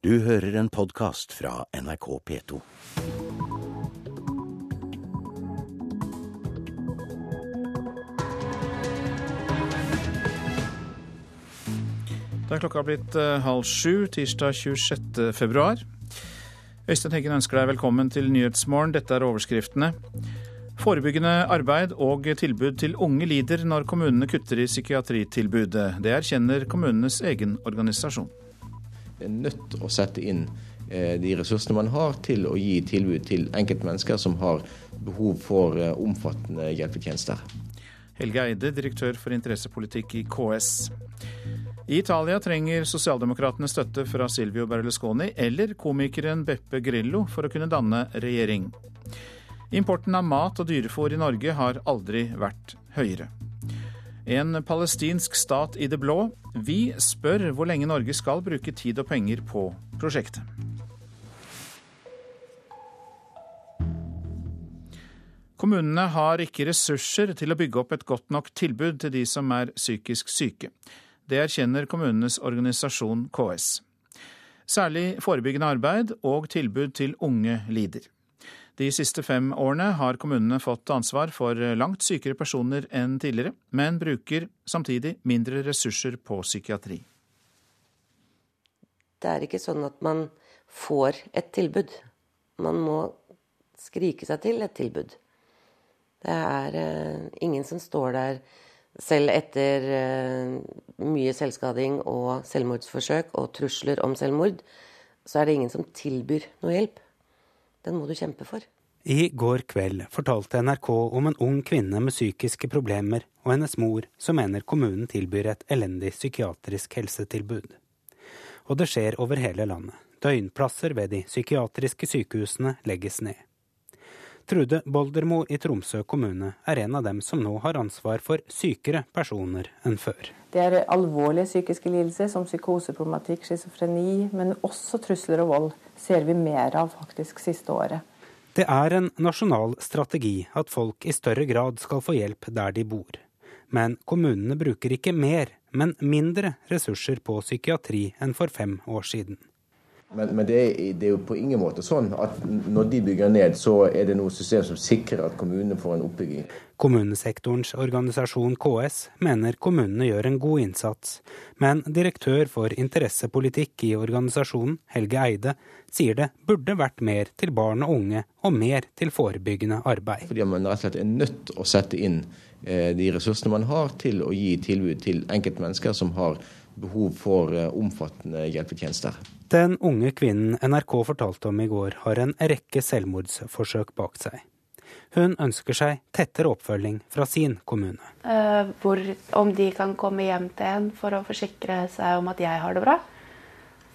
Du hører en podkast fra NRK P2. Da er klokka blitt eh, halv sju, tirsdag 26. februar. Øystein Heggen ønsker deg velkommen til Nyhetsmorgen. Dette er overskriftene. Forebyggende arbeid og tilbud til unge lider når kommunene kutter i psykiatritilbudet. Det erkjenner kommunenes egen organisasjon. Er nødt til å sette inn eh, de ressursene man har til å gi tilbud til enkeltmennesker som har behov for eh, omfattende hjelpetjenester. Helge Eide, direktør for interessepolitikk i KS. I Italia trenger sosialdemokratene støtte fra Silvio Berlusconi eller komikeren Beppe Grillo for å kunne danne regjering. Importen av mat og dyrefôr i Norge har aldri vært høyere. En palestinsk stat i det blå. Vi spør hvor lenge Norge skal bruke tid og penger på prosjektet. Kommunene har ikke ressurser til å bygge opp et godt nok tilbud til de som er psykisk syke. Det erkjenner kommunenes organisasjon KS. Særlig forebyggende arbeid og tilbud til unge lider. De siste fem årene har kommunene fått ansvar for langt sykere personer enn tidligere, men bruker samtidig mindre ressurser på psykiatri. Det er ikke sånn at man får et tilbud. Man må skrike seg til et tilbud. Det er uh, ingen som står der selv etter uh, mye selvskading og selvmordsforsøk og trusler om selvmord, så er det ingen som tilbyr noe hjelp. Den må du kjempe for. I går kveld fortalte NRK om en ung kvinne med psykiske problemer og hennes mor som mener kommunen tilbyr et elendig psykiatrisk helsetilbud. Og det skjer over hele landet. Døgnplasser ved de psykiatriske sykehusene legges ned. Trude Boldermo i Tromsø kommune er en av dem som nå har ansvar for sykere personer enn før. Det er alvorlige psykiske lidelser som psykoseproblematikk, schizofreni, men også trusler og vold ser vi mer av faktisk siste året. Det er en nasjonal strategi at folk i større grad skal få hjelp der de bor. Men kommunene bruker ikke mer, men mindre ressurser på psykiatri enn for fem år siden. Men, men det, er, det, er, jo på ingen måte sånn at når de bygger ned, så er det noe system som sikrer at kommunene får en oppbygging. Kommunesektorens organisasjon KS mener kommunene gjør en god innsats, men direktør for interessepolitikk i organisasjonen, Helge Eide, sier det burde vært mer til barn og unge og mer til forebyggende arbeid. Fordi man rett og slett er nødt til å sette inn eh, de ressursene man har til å gi tilbud til enkeltmennesker som har behov for eh, omfattende hjelpetjenester. Den unge kvinnen NRK fortalte om i går, har en rekke selvmordsforsøk bak seg. Hun ønsker seg tettere oppfølging fra sin kommune. Uh, hvor, om de kan komme hjem til en for å forsikre seg om at jeg har det bra.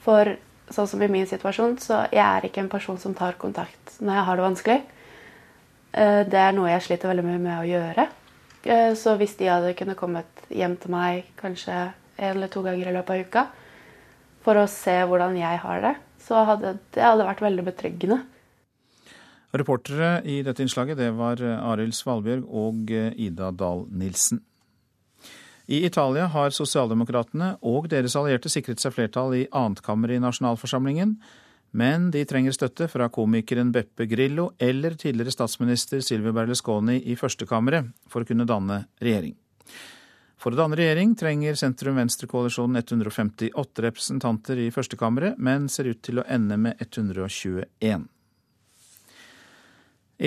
For sånn som i min situasjon, så jeg er ikke en person som tar kontakt når jeg har det vanskelig. Uh, det er noe jeg sliter veldig mye med å gjøre. Så hvis de hadde kunnet kommet hjem til meg kanskje en eller to ganger i løpet av uka, for å se hvordan jeg har det, så hadde det hadde vært veldig betryggende. Reportere i dette innslaget det var Arild Svalbjørg og Ida Dahl Nilsen. I Italia har sosialdemokratene og deres allierte sikret seg flertall i annetkammeret i nasjonalforsamlingen, men de trenger støtte fra komikeren Beppe Grillo eller tidligere statsminister Silvio Berlusconi i førstekammeret for å kunne danne regjering. For å danne regjering trenger sentrum-venstre-koalisjonen 158 representanter i førstekammeret, men ser ut til å ende med 121.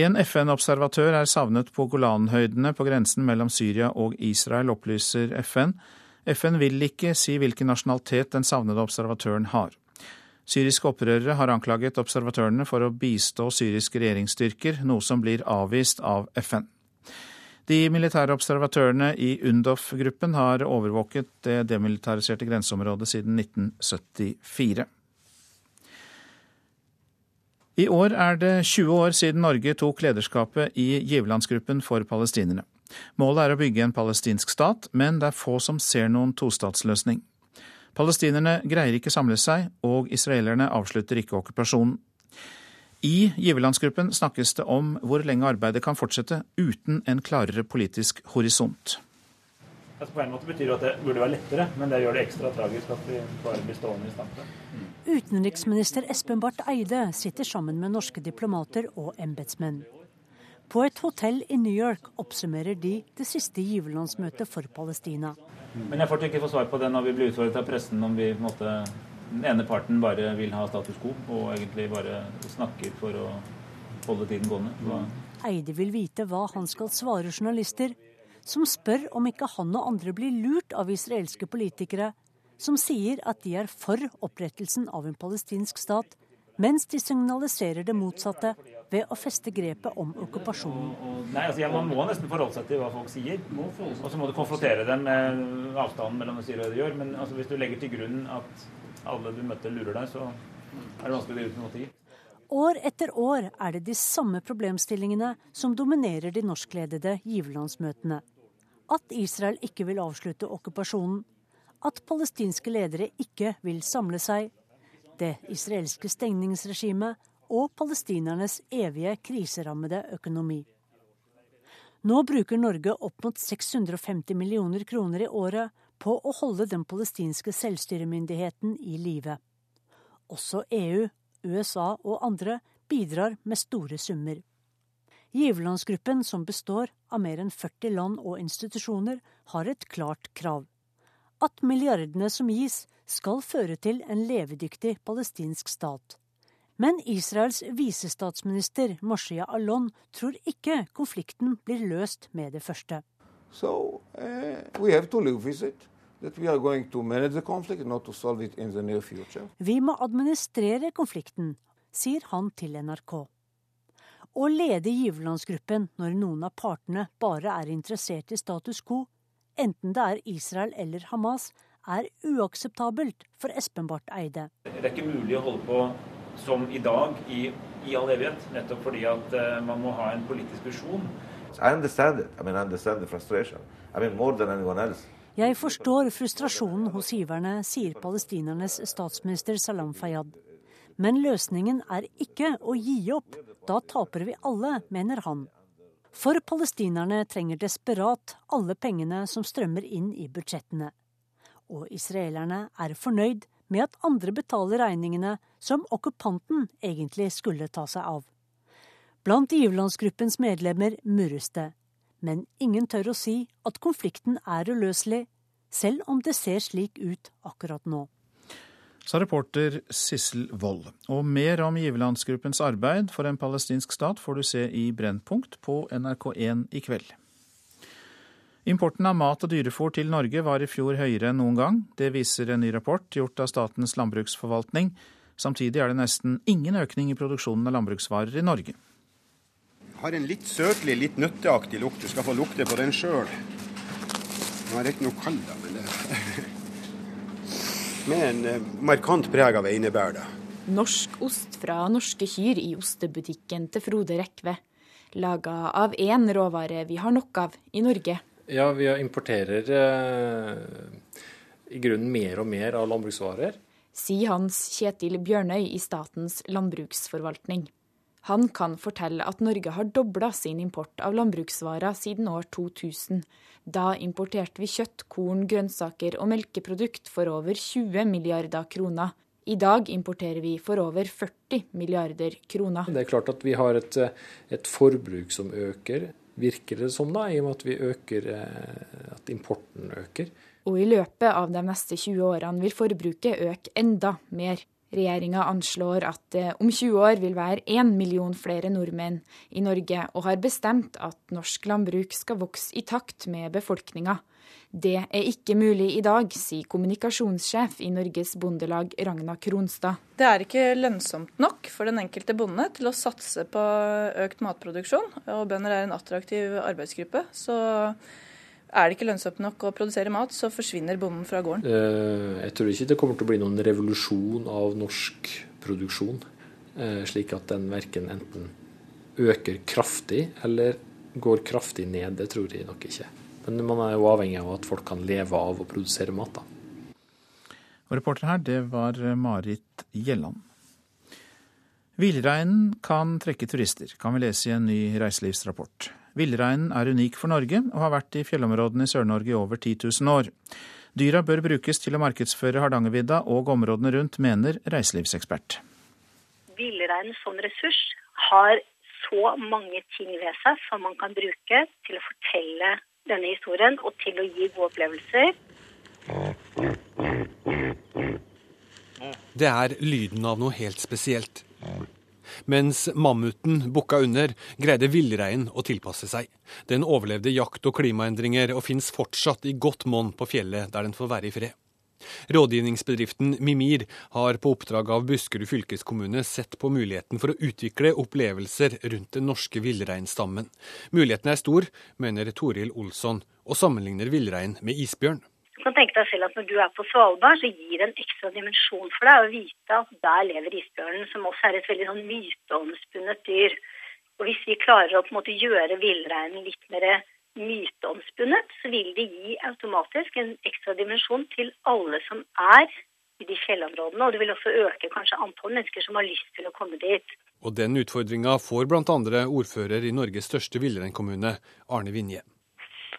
En FN-observatør er savnet på Golanhøydene på grensen mellom Syria og Israel, opplyser FN. FN vil ikke si hvilken nasjonalitet den savnede observatøren har. Syriske opprørere har anklaget observatørene for å bistå syriske regjeringsstyrker, noe som blir avvist av FN. De militære observatørene i UNDOF-gruppen har overvåket det demilitariserte grenseområdet siden 1974. I år er det 20 år siden Norge tok lederskapet i giverlandsgruppen for palestinerne. Målet er å bygge en palestinsk stat, men det er få som ser noen tostatsløsning. Palestinerne greier ikke samle seg, og israelerne avslutter ikke okkupasjonen. I giverlandsgruppen snakkes det om hvor lenge arbeidet kan fortsette uten en klarere politisk horisont. Altså på en måte betyr det at det burde være lettere, men det gjør det ekstra tragisk at vi bare blir stående i stampe. Utenriksminister Espen Barth Eide sitter sammen med norske diplomater og embetsmenn. På et hotell i New York oppsummerer de det siste giverlandsmøtet for Palestina. Men jeg får ikke få svar på det når vi blir utfordret av pressen om vi på en måte, den ene parten bare vil ha status quo og egentlig bare snakker for å holde tiden gående. Hva? Eide vil vite hva han skal svare journalister som spør om ikke han og andre blir lurt av israelske politikere som sier at de er for opprettelsen av en palestinsk stat, mens de signaliserer det motsatte ved å feste grepet om okkupasjonen. Nei, altså, ja, Man må nesten forholde seg til hva folk sier. Og så må du konfrontere dem med avstanden mellom det de sier og det de gjør. Men altså, hvis du legger til grunn at alle du møtte, lurer deg, så er det vanskelig å drive med noe År etter år er det de samme problemstillingene som dominerer de norskledede giverlandsmøtene. At Israel ikke vil avslutte okkupasjonen, at palestinske ledere ikke vil samle seg, det israelske stengningsregimet og palestinernes evige kriserammede økonomi. Nå bruker Norge opp mot 650 millioner kroner i året på å holde den palestinske selvstyremyndigheten i live. Også EU, USA og andre bidrar med store summer. Giverlandsgruppen, som består av mer enn 40 land og institusjoner, har et klart krav. At milliardene som gis, skal føre til en levedyktig palestinsk stat. Men Israels visestatsminister Moshiya Alon tror ikke konflikten blir løst med det første. So, uh, Vi må administrere konflikten, sier han til NRK. Å lede giverlandsgruppen når noen av partene bare er interessert i status quo, enten det er Israel eller Hamas, er uakseptabelt for Espen Barth Eide. Det er ikke mulig å holde på som i dag i, i all evighet, nettopp fordi at uh, man må ha en politisk visjon. Jeg forstår frustrasjonen hos giverne, sier palestinernes statsminister Salam Fayyad. Men løsningen er ikke å gi opp. Da taper vi alle, mener han. For palestinerne trenger desperat alle pengene som strømmer inn i budsjettene. Og israelerne er fornøyd med at andre betaler regningene som okkupanten egentlig skulle ta seg av. Blant giverlandsgruppens medlemmer murres det, men ingen tør å si at konflikten er uløselig, selv om det ser slik ut akkurat nå sa reporter Sissel Wold. Og mer om giverlandsgruppens arbeid for en palestinsk stat får du se i Brennpunkt på NRK1 i kveld. Importen av mat og dyrefôr til Norge var i fjor høyere enn noen gang. Det viser en ny rapport gjort av Statens landbruksforvaltning. Samtidig er det nesten ingen økning i produksjonen av landbruksvarer i Norge. Har en litt søtlig, litt nøtteaktig lukt. Du skal få lukte på den sjøl. Den er riktignok kald, da, men det med en markant preg av einebær. Norsk ost fra norske kyr i ostebutikken til Frode Rekve. Laga av én råvare vi har nok av i Norge. Ja, vi importerer eh, i grunnen mer og mer av landbruksvarer. Sier Hans Kjetil Bjørnøy i Statens landbruksforvaltning. Han kan fortelle at Norge har dobla sin import av landbruksvarer siden år 2000. Da importerte vi kjøtt, korn, grønnsaker og melkeprodukt for over 20 milliarder kroner. I dag importerer vi for over 40 milliarder kroner. Det er klart at vi har et, et forbruk som øker, virker det som, da, i og med at vi øker, eh, at importen øker. Og i løpet av de neste 20 årene vil forbruket øke enda mer. Regjeringa anslår at det om 20 år vil være én million flere nordmenn i Norge, og har bestemt at norsk landbruk skal vokse i takt med befolkninga. Det er ikke mulig i dag, sier kommunikasjonssjef i Norges Bondelag Ragna Kronstad. Det er ikke lønnsomt nok for den enkelte bonde til å satse på økt matproduksjon, og bønder er en attraktiv arbeidsgruppe. så er det ikke lønnsomt nok å produsere mat, så forsvinner bonden fra gården. Eh, jeg tror ikke det kommer til å bli noen revolusjon av norsk produksjon, eh, slik at den verken enten øker kraftig eller går kraftig ned. Det tror jeg nok ikke. Men man er jo avhengig av at folk kan leve av å produsere mat. da. Og reporter her, det var Marit Gjelland. Villreinen kan trekke turister, kan vi lese i en ny reiselivsrapport. Villreinen er unik for Norge, og har vært i fjellområdene i Sør-Norge i over 10 000 år. Dyra bør brukes til å markedsføre Hardangervidda og områdene rundt, mener reiselivsekspert. Villreinen som ressurs har så mange ting ved seg som man kan bruke til å fortelle denne historien og til å gi gode opplevelser. Det er lyden av noe helt spesielt. Mens mammuten bukka under, greide villreinen å tilpasse seg. Den overlevde jakt og klimaendringer, og fins fortsatt i godt monn på fjellet, der den får være i fred. Rådgivningsbedriften Mimir har på oppdrag av Buskerud fylkeskommune sett på muligheten for å utvikle opplevelser rundt den norske villreinstammen. Muligheten er stor, mener Toril Olsson, og sammenligner villrein med isbjørn. Du kan tenke deg selv at Når du er på Svalbard, så gir det en ekstra dimensjon for deg å vite at der lever isbjørnen, som også er et veldig sånn myteomspunnet dyr. Og Hvis vi klarer å på en måte gjøre villreinen litt mer myteomspunnet, så vil det gi automatisk en ekstra dimensjon til alle som er i de fjellområdene. Og det vil også øke kanskje antall mennesker som har lyst til å komme dit. Og den utfordringa får bl.a. ordfører i Norges største villreinkommune, Arne Vinje.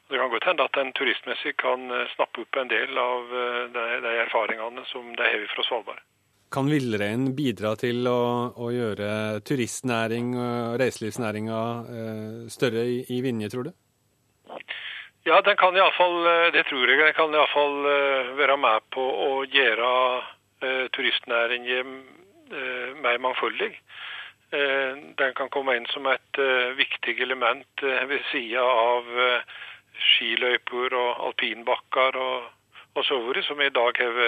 Det kan godt hende at en turistmessig kan eh, snappe opp en del av eh, de, de erfaringene som de har fra Svalbard. Kan villreinen bidra til å, å gjøre turistnæring og reiselivsnæringa eh, større i, i Vinje, tror du? Ja, den kan iallfall, det tror jeg, den kan iallfall være med på å gjøre turistnæringen eh, mer mangfoldig. Eh, den kan komme inn som et viktig element ved sida av skiløyper og alpinbakker og, og så videre, som i dag er,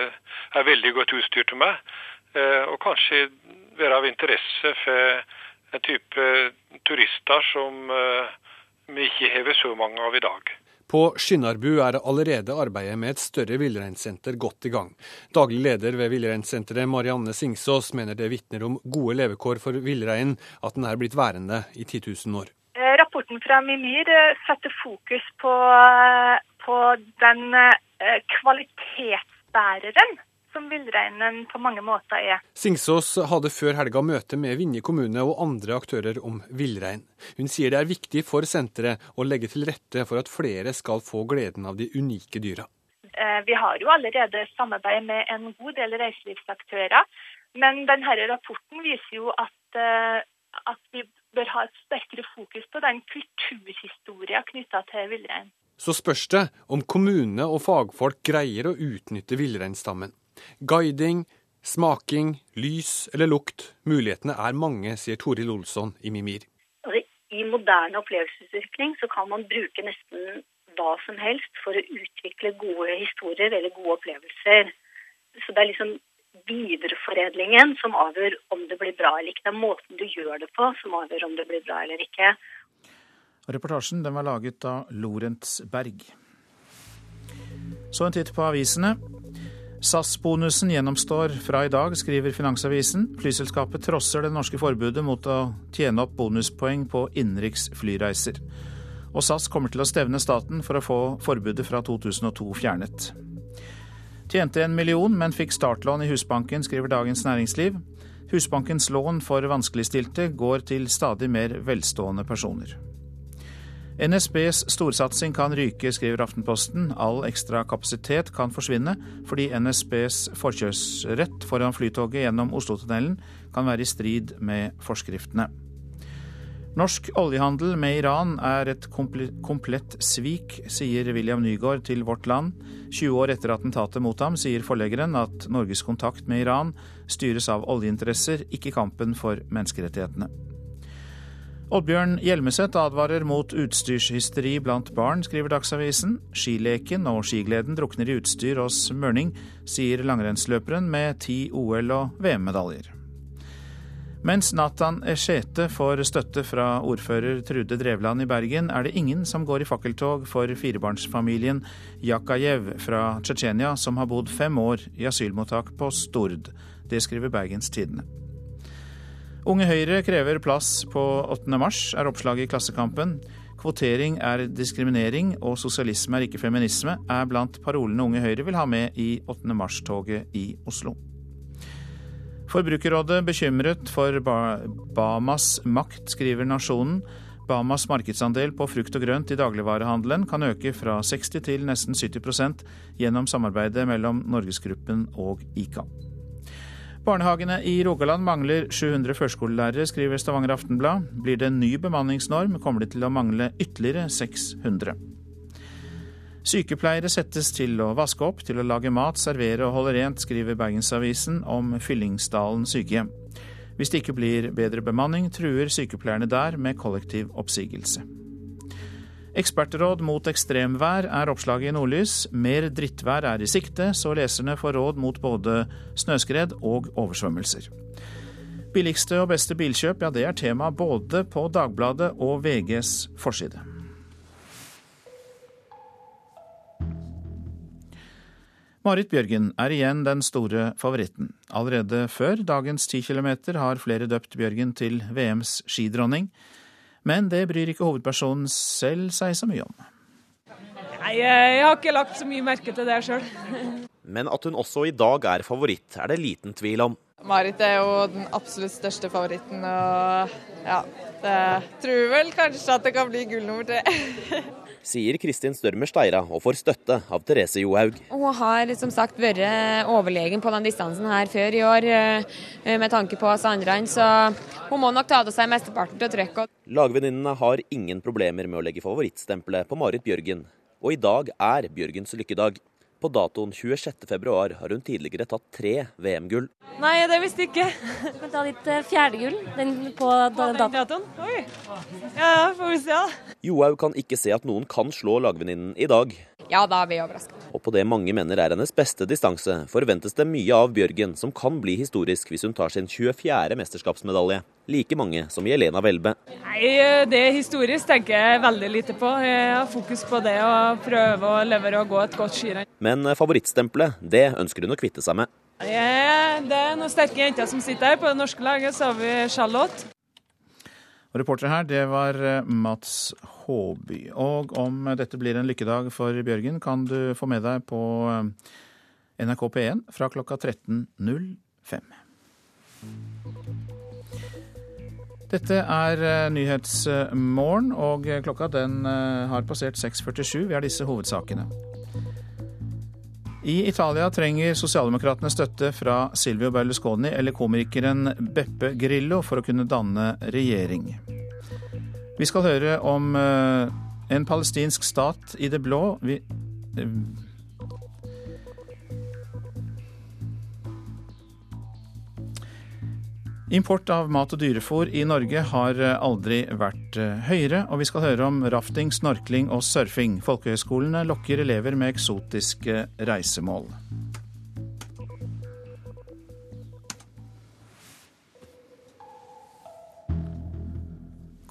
er veldig godt utstyrte med. Og kanskje være av interesse for en type turister som vi ikke har så mange av i dag. På Skinnarbu er allerede arbeidet med et større villreinsenter godt i gang. Daglig leder ved villreinsenteret, Marianne Singsås, mener det vitner om gode levekår for villreinen at den er blitt værende i 10 000 år. Eh, rapporten fra Mimir eh, setter fokus på, eh, på den kvalitetsbæreren som villreinen på mange måter er. Singsås hadde før helga møte med Vinje kommune og andre aktører om villrein. Hun sier det er viktig for senteret å legge til rette for at flere skal få gleden av de unike dyra. Eh, vi har jo allerede samarbeid med en god del reiselivsaktører, men denne rapporten viser jo at, eh, at vi bør ha et sterkere fokus på den kulturhistorien knytta til villrein. Så spørs det om kommune og fagfolk greier å utnytte villreinstammen. Guiding, smaking, lys eller lukt. Mulighetene er mange, sier Toril Olsson i Mimir. Altså, I moderne opplevelsesutvikling så kan man bruke nesten hva som helst for å utvikle gode historier eller gode opplevelser. Så det er liksom videreforedlingen som avgjør om det blir bra eller ikke. Det er måten du gjør det på som avgjør om det blir bra eller ikke. Reportasjen den var laget av Lorentz Berg. Så en titt på avisene. SAS-bonusen gjennomstår fra i dag, skriver Finansavisen. Flyselskapet trosser det norske forbudet mot å tjene opp bonuspoeng på innenriks flyreiser. Og SAS kommer til å stevne staten for å få forbudet fra 2002 fjernet. Tjente en million, men fikk startlån i Husbanken, skriver Dagens Næringsliv. Husbankens lån for vanskeligstilte går til stadig mer velstående personer. NSBs storsatsing kan ryke, skriver Aftenposten. All ekstra kapasitet kan forsvinne fordi NSBs forkjørsrett foran flytoget gjennom Oslotunnelen kan være i strid med forskriftene. Norsk oljehandel med Iran er et komplett svik, sier William Nygaard til Vårt Land. 20 år etter attentatet mot ham sier forleggeren at Norges kontakt med Iran styres av oljeinteresser, ikke kampen for menneskerettighetene. Oddbjørn Hjelmeset advarer mot utstyrshysteri blant barn, skriver Dagsavisen. Skileken og skigleden drukner i utstyr hos Mørning, sier langrennsløperen med ti OL- og VM-medaljer. Mens Nathan Eshete får støtte fra ordfører Trude Drevland i Bergen, er det ingen som går i fakkeltog for firebarnsfamilien Jakajev fra Tsjetsjenia, som har bodd fem år i asylmottak på Stord. Det skriver Bergens Tidende. Unge Høyre krever plass på 8. mars, er oppslaget i Klassekampen. Kvotering er diskriminering og sosialisme er ikke feminisme, er blant parolene Unge Høyre vil ha med i 8. mars-toget i Oslo. Forbrukerrådet bekymret for Bamas makt, skriver Nasjonen. Bamas markedsandel på frukt og grønt i dagligvarehandelen kan øke fra 60 til nesten 70% gjennom samarbeidet mellom Norgesgruppen og ICA. Barnehagene i Rogaland mangler 700 førskolelærere, skriver Stavanger Aftenblad. Blir det en ny bemanningsnorm, kommer de til å mangle ytterligere 600. Sykepleiere settes til å vaske opp, til å lage mat, servere og holde rent, skriver Bergensavisen om Fyllingsdalen sykehjem. Hvis det ikke blir bedre bemanning, truer sykepleierne der med kollektiv oppsigelse. Ekspertråd mot ekstremvær er oppslaget i Nordlys. Mer drittvær er i sikte, så leserne får råd mot både snøskred og oversvømmelser. Billigste og beste bilkjøp, ja det er tema både på Dagbladet og VGs forside. Marit Bjørgen er igjen den store favoritten. Allerede før dagens 10 km har flere døpt Bjørgen til VMs skidronning. Men det bryr ikke hovedpersonen selv seg så mye om. Nei, jeg har ikke lagt så mye merke til det sjøl. Men at hun også i dag er favoritt, er det liten tvil om. Marit er jo den absolutt største favoritten, og ja, det tror vel kanskje at det kan bli gull nummer tre. sier Kristin Størmer Steira og får støtte av Therese Johaug. Hun har som sagt vært overlegen på den distansen her før i år eh, med tanke på oss andre, så hun må nok ta av seg mesteparten av trøkket. Lagvenninnene har ingen problemer med å legge favorittstempelet på Marit Bjørgen, og i dag er Bjørgens lykkedag. På datoen 26.2 har hun tidligere tatt tre VM-gull. Nei, det visste jeg ikke. Kan ta ditt eh, fjerde gull den på den datoen. Oi. Ja, får vi se. Johaug kan ikke se at noen kan slå lagvenninnen i dag. Ja, da blir jeg overraska. Og på det mange mener er hennes beste distanse, forventes det mye av Bjørgen, som kan bli historisk hvis hun tar sin 24. mesterskapsmedalje. Like mange som Jelena Welbe. Nei, Det er historisk tenker jeg veldig lite på. Jeg har fokus på det å prøve å levere og gå et godt skirenn. Men favorittstempelet, det ønsker hun å kvitte seg med. Ja, det er noen sterke jenter som sitter her. På det norske laget så har vi Charlotte. Og Reporter her, det var eh, Mats Håby. Og om dette blir en lykkedag for Bjørgen, kan du få med deg på eh, NRK P1 fra klokka 13.05. Dette er eh, Nyhetsmorgen, og klokka den har passert 6.47. Vi har disse hovedsakene. I Italia trenger sosialdemokratene støtte fra Silvio Berlusconi eller komikeren Beppe Grillo for å kunne danne regjering. Vi skal høre om eh, en palestinsk stat i det blå. Vi Import av mat og dyrefôr i Norge har eh, aldri vært eh, høyere, og vi skal høre om rafting, snorkling og surfing. Folkehøyskolene lokker elever med eksotiske reisemål.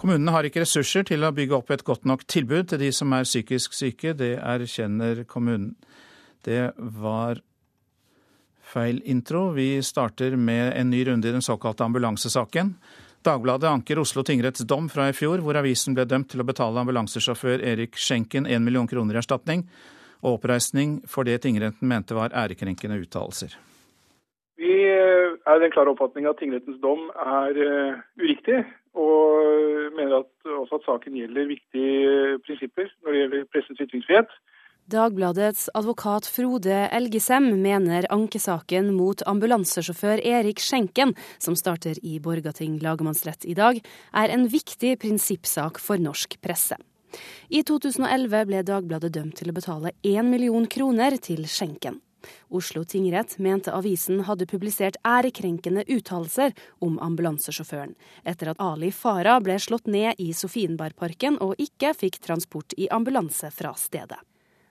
Kommunene har ikke ressurser til å bygge opp et godt nok tilbud til de som er psykisk syke. Det erkjenner kommunen. Det var Feil intro. Vi starter med en ny runde i den såkalte ambulansesaken. Dagbladet anker Oslo tingretts dom fra i fjor, hvor avisen ble dømt til å betale ambulansesjåfør Erik Schenken 1 million kroner i erstatning og oppreisning for det tingretten mente var ærekrenkende uttalelser. Vi er i den klare oppfatning at tingrettens dom er uh, uriktig, og mener at, også at saken gjelder viktige prinsipper når det gjelder pressens ytringsfrihet. Dagbladets advokat Frode Elgesem mener ankesaken mot ambulansesjåfør Erik Skjenken, som starter i Borgating lagmannsrett i dag, er en viktig prinsippsak for norsk presse. I 2011 ble Dagbladet dømt til å betale én million kroner til Skjenken. Oslo tingrett mente avisen hadde publisert ærekrenkende uttalelser om ambulansesjåføren, etter at Ali Farah ble slått ned i Sofienbergparken og ikke fikk transport i ambulanse fra stedet.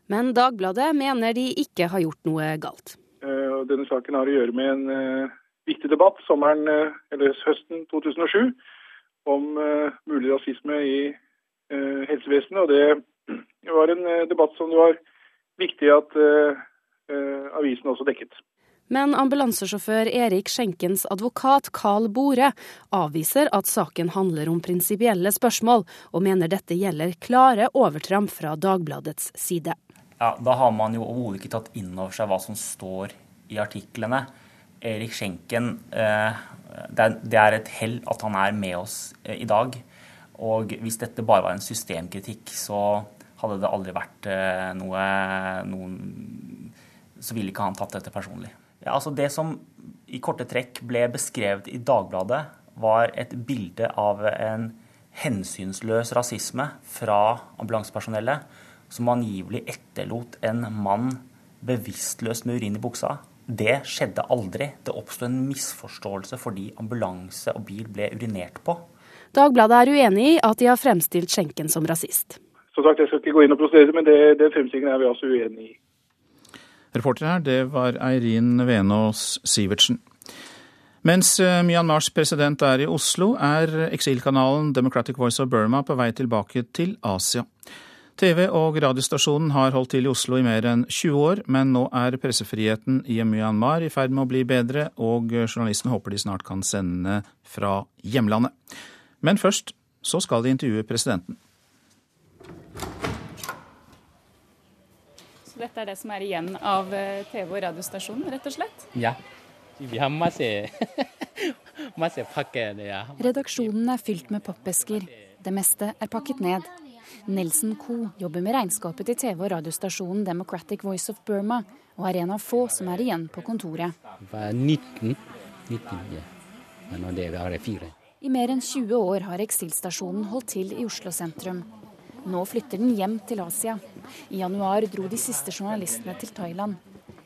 Men Dagbladet mener de ikke har gjort noe galt. Eh, denne saken har å gjøre med en uh, viktig debatt sommeren, uh, eller høsten 2007 om mulig rasisme i helsevesenet. Og det var en debatt som det var viktig at avisen også dekket. Men ambulansesjåfør Erik Skjenkens advokat Carl Bore avviser at saken handler om prinsipielle spørsmål, og mener dette gjelder klare overtramp fra Dagbladets side ja, da har man jo overhodet ikke tatt inn over seg hva som står i artiklene. Erik Schenken, eh, det er et hell at han er med oss eh, i dag. Og hvis dette bare var en systemkritikk, så hadde det aldri vært eh, noe noen, Så ville ikke han tatt dette personlig. Ja, altså Det som i korte trekk ble beskrevet i Dagbladet, var et bilde av en hensynsløs rasisme fra ambulansepersonellet, som angivelig etterlot en mann bevisstløs med urin i buksa. Det skjedde aldri. Det oppsto en misforståelse fordi ambulanse og bil ble urinert på. Dagbladet er uenig i at de har fremstilt skjenken som rasist. Som sagt, Jeg skal ikke gå inn og prosedere, men det, det fremstillingen er vi altså uenig i. Reporter her, det var Eirin Venås Sivertsen. Mens eh, Myanmars president er i Oslo, er eksilkanalen Democratic Voice of Burma på vei tilbake til Asia. TV- og radiostasjonen har holdt til i Oslo i mer enn 20 år, men nå er pressefriheten i Myanmar i ferd med å bli bedre, og journalistene håper de snart kan sende fra hjemlandet. Men først så skal de intervjue presidenten. Så dette er det som er igjen av eh, TV- og radiostasjonen, rett og slett? Ja. Vi har masse, masse pakker. Ja. Redaksjonen er fylt med pappesker. Det meste er pakket ned. Nelson Coe jobber med regnskapet til TV- og radiostasjonen Democratic Voice of Burma, og er en av få som er igjen på kontoret. Det var 19, 19 ja. Men nå det er det fire. I mer enn 20 år har eksilstasjonen holdt til i Oslo sentrum. Nå flytter den hjem til Asia. I januar dro de siste journalistene til Thailand.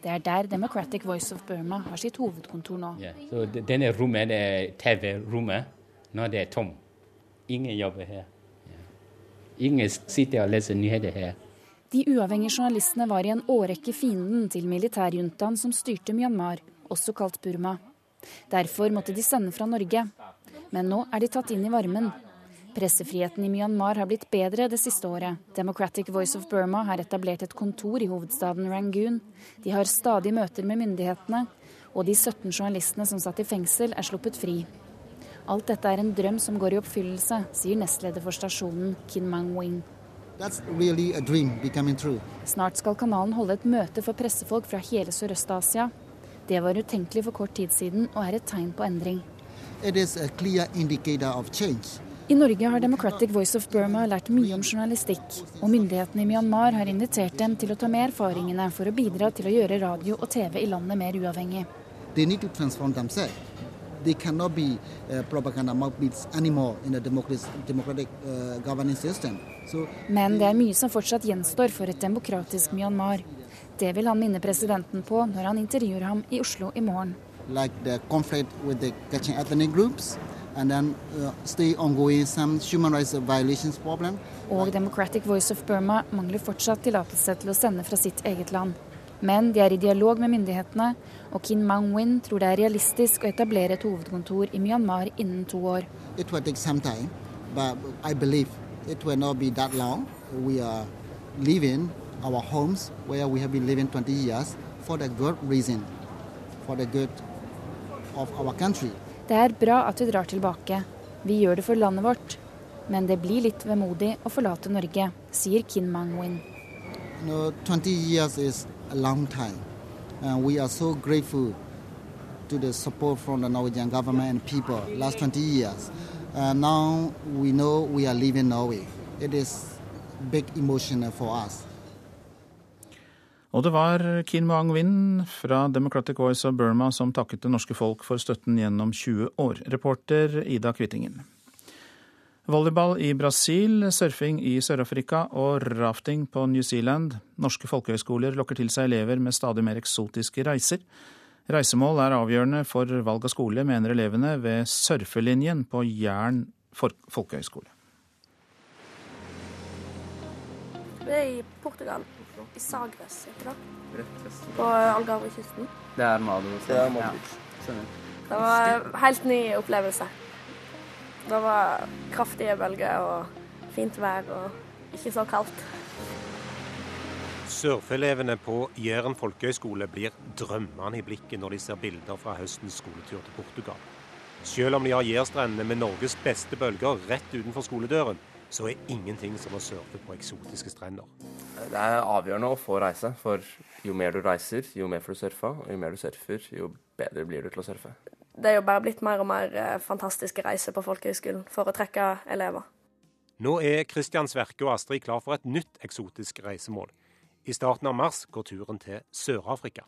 Det er der Democratic Voice of Burma har sitt hovedkontor nå. Ja. Så denne rommet det TV-rommet. Nå er det er tom. Ingen jobber her. Ingen sitter og leser nyheter her. De uavhengige journalistene var i en årrekke fienden til militærjuntaen som styrte Myanmar, også kalt Burma. Derfor måtte de sende fra Norge. Men nå er de tatt inn i varmen. Pressefriheten i Myanmar har blitt bedre det siste året. Democratic Voice of Burma har etablert et kontor i hovedstaden Rangoon. De har stadig møter med myndighetene, og de 17 journalistene som satt i fengsel, er sluppet fri. Alt dette er en drøm som går i oppfyllelse, sier nestleder for stasjonen, Kin Mang-wing. Really Snart skal kanalen holde et møte for pressefolk fra hele Sørøst-Asia. Det var utenkelig for kort tid siden og er et tegn på endring. I Norge har Democratic Voice of Burma lært mye om journalistikk, og myndighetene i Myanmar har invitert dem til å ta med erfaringene for å bidra til å gjøre radio og TV i landet mer uavhengig. They cannot be uh, propaganda mouthbeats anymore in a democratic, democratic uh, governance system. So, Men det er mye som fortsatt gjenstår for et demokratisk Myanmar. Det vil han minne presidenten på når han intervjuer ham i Oslo i morgen. Like the conflict with the Kachin ethnic groups, and then uh, stay ongoing some human rights violations problem. Og Democratic Voice of Burma mangler fortsatt tillatelse til å sende fra sitt eget land. Men de er i dialog med myndighetene, og Kin Mang-win tror det er realistisk å etablere et hovedkontor i Myanmar innen to år. It will take some time, but I believe it will not be that long. We are living our homes where we have been living 20 years for the good reason, for the good of our country. Det er bra at vi drar tilbake. Vi gjør det for landet vårt. Men det blir litt vemodig å forlate Norge, sier Kin Mang-win. You know, 20 years is a long time. And we are so grateful to the support from the Norwegian government and people last 20 years. Uh, now we know we are leaving Norway. It is big emotion for us. Og det var Kin Mang-win fra Democratic Voice of Burma som takket det norske folk for støtten gjennom 20 år. Reporter Ida Kvittingen. Volleyball i Brasil, surfing i Sør-Afrika og rafting på New Zealand. Norske folkehøyskoler lokker til seg elever med stadig mer eksotiske reiser. Reisemål er avgjørende for valg av skole, mener elevene ved surfelinjen på Jæren folkehøyskole. Vi er i Portugal, i Sagres, heter det? På Algarvekysten. Det er Madrid. Det er Ja. Det var en helt ny opplevelse. Det var kraftige bølger og fint vær og ikke så kaldt. Surfeelevene på Jæren folkehøgskole blir drømmende i blikket når de ser bilder fra høstens skoletur til Portugal. Selv om de har Jærstrendene med Norges beste bølger rett utenfor skoledøren, så er ingenting som å surfe på eksotiske strender. Det er avgjørende å få reise, for jo mer du reiser, jo mer får du surfa. Og jo mer du surfer, jo bedre blir du til å surfe. Det er jo bare blitt mer og mer eh, fantastiske reiser på folkehøgskolen for å trekke elever. Nå er Kristian Sverke og Astrid klar for et nytt eksotisk reisemål. I starten av mars går turen til Sør-Afrika.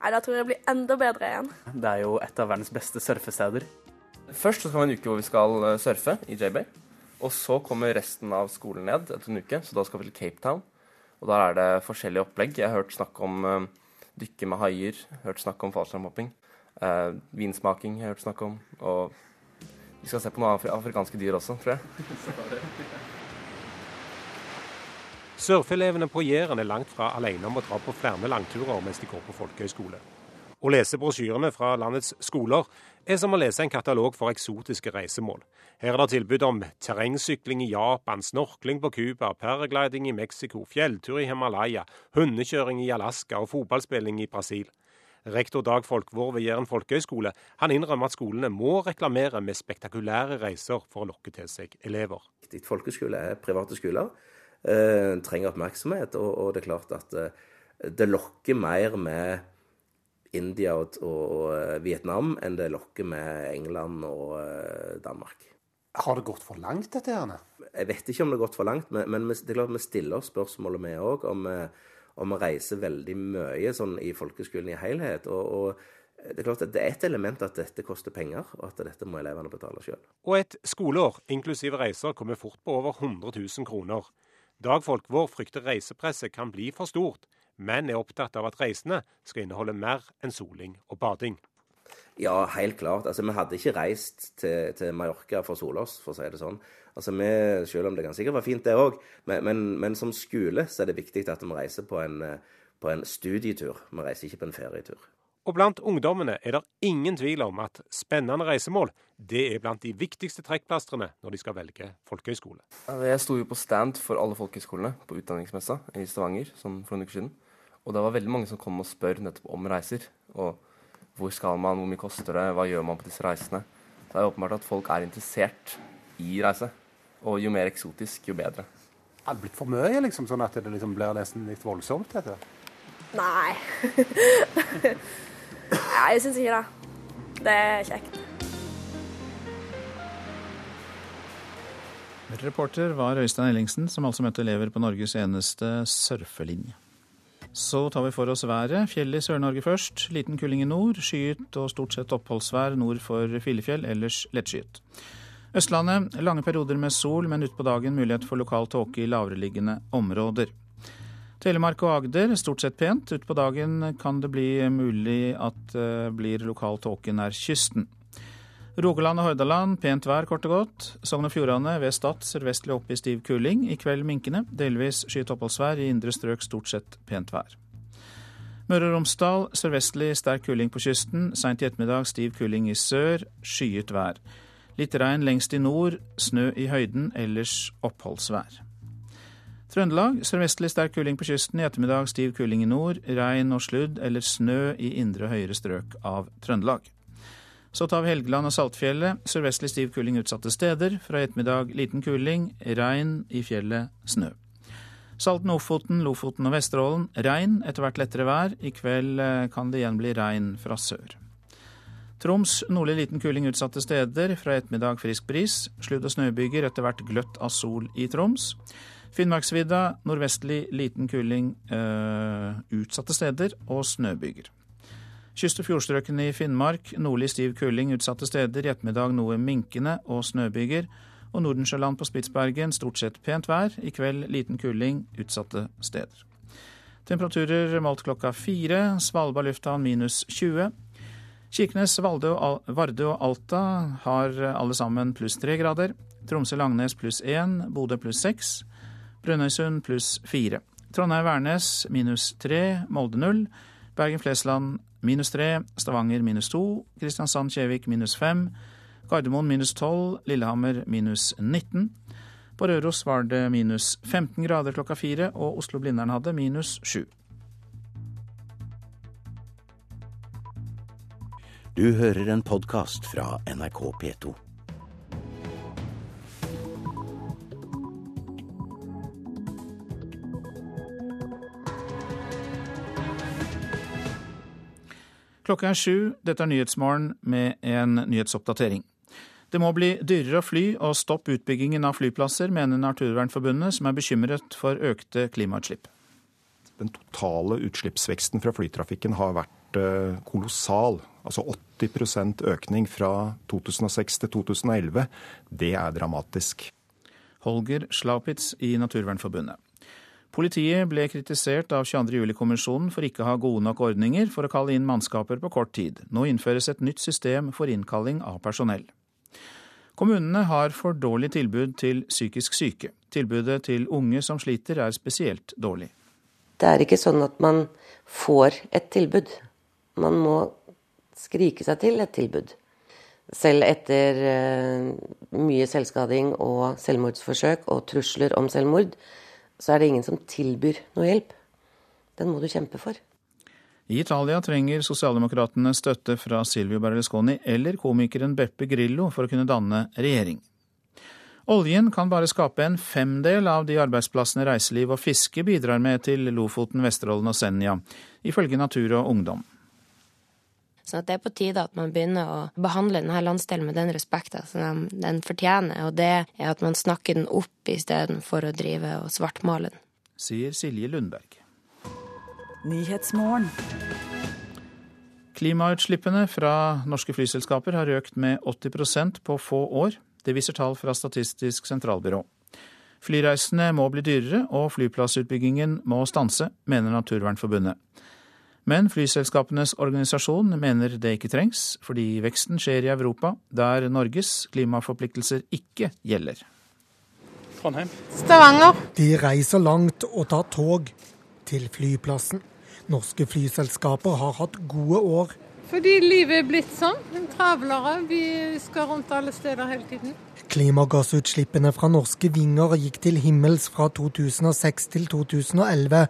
Nei, Da tror jeg det blir enda bedre igjen. Det er jo et av verdens beste surfesteder. Først så skal vi ha en uke hvor vi skal eh, surfe i J-Bay. Og så kommer resten av skolen ned etter en uke, så da skal vi til Cape Town. Og der er det forskjellige opplegg. Jeg har hørt snakk om uh, dykke med haier, hørt snakk om fallskjermhopping. Uh, vinsmaking jeg har hørt snakk om. Og vi skal se på noen afrikanske dyr også, tror jeg. Surfelevene på Jæren er langt fra alene om å dra på flere langturer mens de går på folkehøyskole. Å lese brosjyrene fra landets skoler er som å lese en katalog for eksotiske reisemål. Her er det tilbud om terrengsykling i Japan, snorkling på Cuba, paragliding i Mexico, fjelltur i Himalaya, hundekjøring i Alaska og fotballspilling i Brasil. Rektor Dag Folkvår ved Jæren folkehøgskole han innrømmer at skolene må reklamere med spektakulære reiser for å lokke til seg elever. Folkeskole er private skoler, eh, trenger oppmerksomhet, og, og, det er klart at eh, det lokker mer med India og, og, eh, Vietnam enn det lokker med England og Danmark. Har det gått for langt, dette her? Jeg vet ikke om det har gått for langt, men, men det er klart vi stiller oss spørsmålet vi òg, om, eh, om vi reiser veldig mye sånn i folkeskolen i helhet. Og, og, det er klart at det er et element at dette koster penger, og at dette må elevene betale sjøl. Og et skoleår, inklusive reiser, kommer fort på over 100 000 kroner. Dag Folkvår frykter reisepresset kan bli for stort, men er opptatt av at reisene skal inneholde mer enn soling og bading. Ja, helt klart. Altså, Vi hadde ikke reist til, til Mallorca for å sole oss, for å si det sånn. Altså, vi, Selv om det kan sikkert være fint, det òg. Men, men, men, som skole så er det viktig at vi reiser på en, på en studietur. Vi reiser ikke på en ferietur. Og blant ungdommene er det ingen tvil om at spennende reisemål det er blant de viktigste trekkplastrene når de skal velge folkehøyskole. Jeg sto jo på stand for alle folkehøyskolene på utdanningsmessa i Stavanger sånn for en uke siden. Og det var veldig mange som kom og spør nettopp om reiser. Og hvor skal man, hvor mye koster det, hva gjør man på disse reisene? Så det er åpenbart at folk er interessert i reise. Og jo mer eksotisk, jo bedre. Er det blitt for mye, liksom, sånn at det liksom blir nesten litt voldsomt? dette? Nei. Nei, jeg syns ikke det. Det er kjekt. Reporter var Øystein Ellingsen, som altså møtte elever på Norges eneste surfelinje. Så tar vi for oss været. Fjell i Sør-Norge først. Liten kuling i nord. Skyet og stort sett oppholdsvær nord for Filefjell, ellers lettskyet. Østlandet lange perioder med sol, men utpå dagen mulighet for lokal tåke i lavereliggende områder. Telemark og Agder stort sett pent. Utpå dagen kan det bli mulig at det blir lokal tåke nær kysten. Rogaland og Hordaland pent vær, kort og godt. Sogn og Fjordane ved Stad sørvestlig opp i stiv kuling. I kveld minkende. Delvis skyet oppholdsvær. I indre strøk stort sett pent vær. Møre og Romsdal sørvestlig sterk kuling på kysten. Seint i ettermiddag stiv kuling i sør. Skyet vær. Litt regn lengst i nord. Snø i høyden. Ellers oppholdsvær. Trøndelag sørvestlig sterk kuling på kysten. I ettermiddag stiv kuling i nord. Regn og sludd eller snø i indre og høyere strøk av Trøndelag. Så tar vi Helgeland og Saltfjellet. Sørvestlig stiv kuling utsatte steder. Fra i ettermiddag liten kuling. Regn i fjellet, snø. Salten, Ofoten, Lofoten og Vesterålen regn, etter hvert lettere vær. I kveld eh, kan det igjen bli regn fra sør. Troms nordlig liten kuling utsatte steder. Fra ettermiddag frisk bris. Sludd- og snøbyger, etter hvert gløtt av sol i Troms. Finnmarksvidda nordvestlig liten kuling øh, utsatte steder og snøbyger. Kyst- og fjordstrøkene i Finnmark nordlig stiv kuling utsatte steder. I ettermiddag noe minkende og snøbyger. Og Nordensjøland på Spitsbergen stort sett pent vær. I kveld liten kuling utsatte steder. Temperaturer målt klokka fire. Svalbard lufthavn minus 20. Kirkenes, Vardø og Alta har alle sammen pluss tre grader. Tromsø-Langnes pluss én. Bodø pluss seks. Brønnøysund pluss fire. Trondheim-Værnes minus tre. Molde null. Bergen-Flesland minus tre, Stavanger minus to, Kristiansand-Kjevik minus fem. Gardermoen minus 12, Lillehammer minus 19. På Røros var det minus 15 grader klokka fire, og Oslo-Blindern hadde minus 7. Du hører en podkast fra NRK P2. Klokka er sju. Dette er Nyhetsmorgen med en nyhetsoppdatering. Det må bli dyrere å fly og stopp utbyggingen av flyplasser, mener Naturvernforbundet, som er bekymret for økte klimautslipp. Den totale utslippsveksten fra flytrafikken har vært eh, kolossal. Altså 80 økning fra 2006 til 2011. Det er dramatisk. Holger Slapitz i Naturvernforbundet. Politiet ble kritisert av 22. juli-kommisjonen for ikke å ha gode nok ordninger for å kalle inn mannskaper på kort tid. Nå innføres et nytt system for innkalling av personell. Kommunene har for dårlig tilbud til psykisk syke. Tilbudet til unge som sliter er spesielt dårlig. Det er ikke sånn at man får et tilbud. Man må skrike seg til et tilbud. Selv etter eh, mye selvskading og selvmordsforsøk og trusler om selvmord, så er det ingen som tilbyr noe hjelp. Den må du kjempe for. I Italia trenger sosialdemokratene støtte fra Silvio Berlusconi eller komikeren Beppe Grillo for å kunne danne regjering. Oljen kan bare skape en femdel av de arbeidsplassene reiseliv og fiske bidrar med til Lofoten, Vesterålen og Senja, ifølge Natur og Ungdom. Så det er på tide at man begynner å behandle denne landsdelen med den respekten som den fortjener, og det er at man snakker den opp istedenfor å drive og svartmale den. Sier Silje Lundberg. Klimautslippene fra norske flyselskaper har økt med 80% på få år. Det viser tall fra Statistisk sentralbyrå. Flyreisene må bli dyrere, og flyplassutbyggingen må stanse, mener Naturvernforbundet. Men flyselskapenes organisasjon mener det ikke trengs, fordi veksten skjer i Europa, der Norges klimaforpliktelser ikke gjelder. Trondheim. Stavanger. De reiser langt og tar tog til flyplassen. Norske flyselskaper har hatt gode år. Fordi livet er blitt sånn. Travlere. Vi skal rundt alle steder hele tiden. Klimagassutslippene fra norske vinger gikk til himmels fra 2006 til 2011.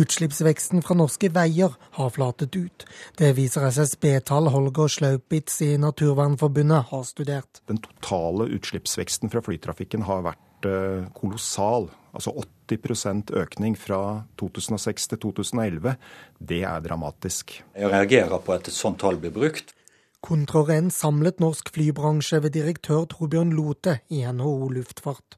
Utslippsveksten fra norske veier har flatet ut. Det viser SSB-tall Holger Slaupitz i Naturvernforbundet har studert. Den totale utslippsveksten fra flytrafikken har vært eh, kolossal. Altså 80% økning fra 2006 til 2011. Det er dramatisk. Jeg reagerer på at et sånt tall blir brukt. Kontror en samlet norsk flybransje ved direktør Torbjørn Lote i NHO Luftfart.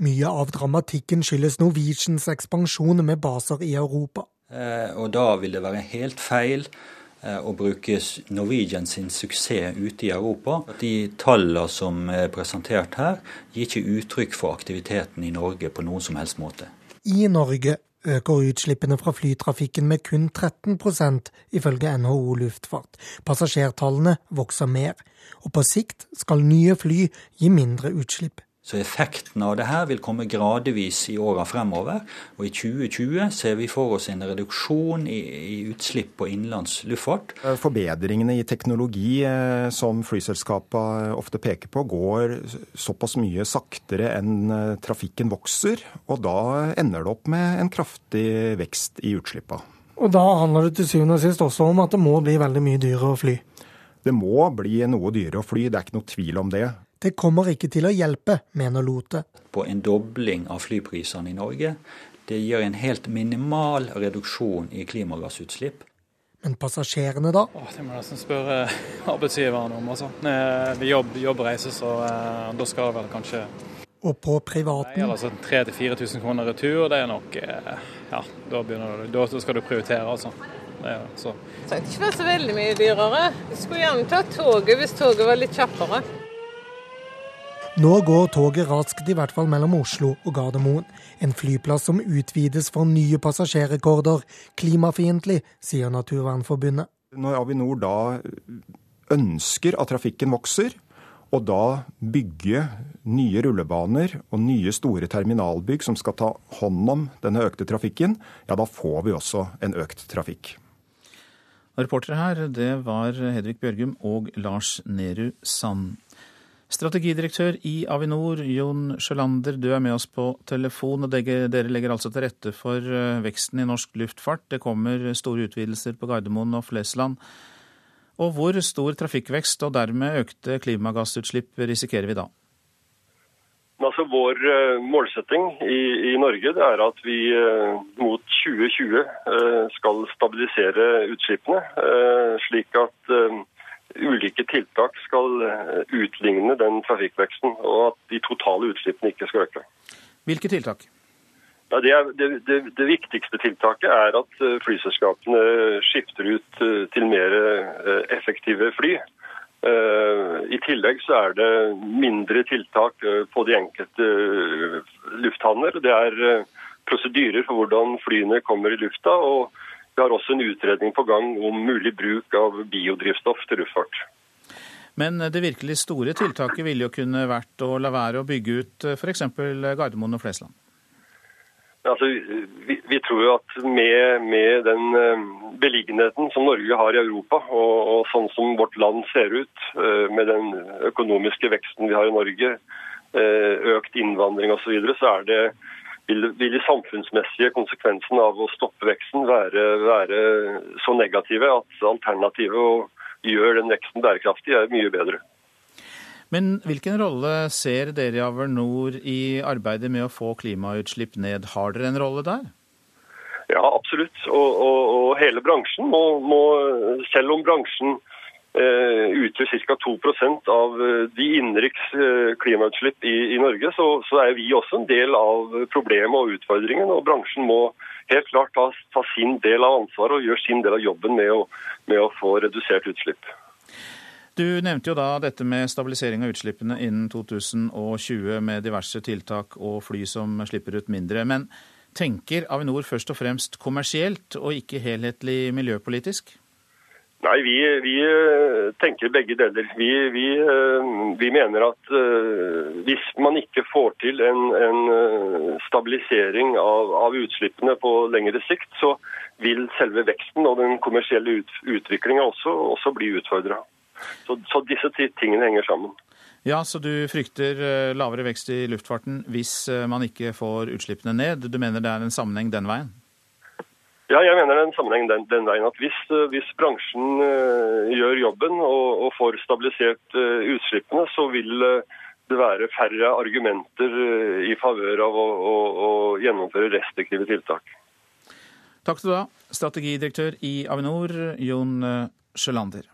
Mye av dramatikken skyldes Norwegians ekspansjon med baser i Europa. Eh, og da vil det være helt feil eh, å bruke Norwegian sin suksess ute i Europa. De tallene som er presentert her, gir ikke uttrykk for aktiviteten i Norge på noen som helst måte. I Norge øker utslippene fra flytrafikken med kun 13% ifølge NHO Luftfart. Passasjertallene vokser mer, og på sikt skal nye fly gi mindre utslipp. Så effekten av det her vil komme gradvis i åra fremover. Og i 2020 ser vi for oss en reduksjon i, i utslipp på innenlands luftfart. Forbedringene i teknologi eh, som flyselskapene ofte peker på, går såpass mye saktere enn eh, trafikken vokser. Og da ender det opp med en kraftig vekst i utslippene. Og da handler det til syvende og sist også om at det må bli veldig mye dyrere å fly? Det må bli noe dyrere å fly, det er ikke noe tvil om det. Det kommer ikke til å hjelpe, mener Lote. På en dobling av flyprisene i Norge, det gir en helt minimal reduksjon i klimagassutslipp. Men passasjerene, da? Åh, det må jeg nesten spørre arbeidsgiveren om. altså. Ved jobb, jobbreise, så eh, da skal det vel kanskje Og på privaten? Nei, altså 3000-4000 kroner retur, det er nok eh, Ja, da, du, da skal du prioritere, altså. Det, så. Det trenger ikke være så veldig mye dyrere. Jeg skulle gjerne ta toget hvis toget var litt kjappere. Nå går toget raskt, i hvert fall mellom Oslo og Gardermoen. En flyplass som utvides for nye passasjerrekorder. Klimafiendtlig, sier Naturvernforbundet. Når Avinor da ønsker at trafikken vokser, og da bygge nye rullebaner og nye store terminalbygg som skal ta hånd om denne økte trafikken, ja da får vi også en økt trafikk. Reportere her, det var Hedvig Bjørgum og Lars Nehru Sand. Strategidirektør i Avinor, Jon Sjølander, du er med oss på telefon. og Dere legger altså til rette for veksten i norsk luftfart. Det kommer store utvidelser på Gardermoen og Flesland. Og hvor stor trafikkvekst og dermed økte klimagassutslipp risikerer vi da? Altså Vår målsetting i, i Norge er at vi mot 2020 skal stabilisere utslippene, slik at ulike tiltak skal utligne den trafikkveksten, og at de totale utslippene ikke skal øke. Hvilke tiltak? Ja, det, er, det, det, det, viktigste tiltaket er at flyselskapene skifter ut til mer effektive fly. I tillegg så er det mindre tiltak på de enkelte lufthavner. Det er prosedyrer for hvordan flyene kommer i lufta. og vi har også en utredning på gang om mulig bruk av biodrivstoff til luftfart. Men det virkelig store tiltaket ville jo kunne vært å la være å bygge ut f.eks. Gardermoen og Flesland? Altså, vi, vi, tror jo at med, med, den eh, beliggenheten som Norge har i Europa, og, og, sånn som vårt land ser ut, eh, med den økonomiske veksten vi har i Norge, eh, økt innvandring osv., så, videre, så er det vil, vil de samfunnsmessige konsekvensene av å stoppe veksten være, være så negative at alternativet å gjøre den veksten bærekraftig er mye bedre. Men hvilken rolle ser dere i Avernor i arbeidet med å få klimautslipp ned? Har dere en rolle der? Ja, absolutt. Og, og, og hele bransjen må, må, selv om bransjen utgjør ca. 2 av eh, de innenriks eh, klimautslipp i, i Norge, så, så, er vi også en del av problemet og utfordringen. og Bransjen må helt klart ta, ta sin del av ansvaret og gjøre sin del av jobben med å, med å få redusert utslipp. Du nevnte jo da dette med stabilisering av utslippene innen 2020 med diverse tiltak og fly som slipper ut mindre. Men tenker Avinor først og fremst kommersielt og ikke helhetlig miljøpolitisk? Nei, vi, vi, eh, tenker begge deler. Vi, vi, eh, vi mener at uh, hvis man ikke får til en, en stabilisering av, av, utslippene på lengre sikt, så vil selve veksten og den kommersielle ut, utviklinga også, også, bli utfordra. Så, så, disse tingene henger sammen. Ja, Så du frykter lavere vekst i luftfarten hvis man ikke får utslippene ned? Du mener det er en sammenheng den veien? Ja, jeg mener er en sammenheng den, den veien at hvis, eh, hvis bransjen uh, gjør jobben og, og får stabilisert uh, utslippene, så vil det være færre argumenter i favør av å, å, å, gjennomføre restriktive tiltak. Takk skal du ha, strategidirektør i Avinor, Jon Sjølander.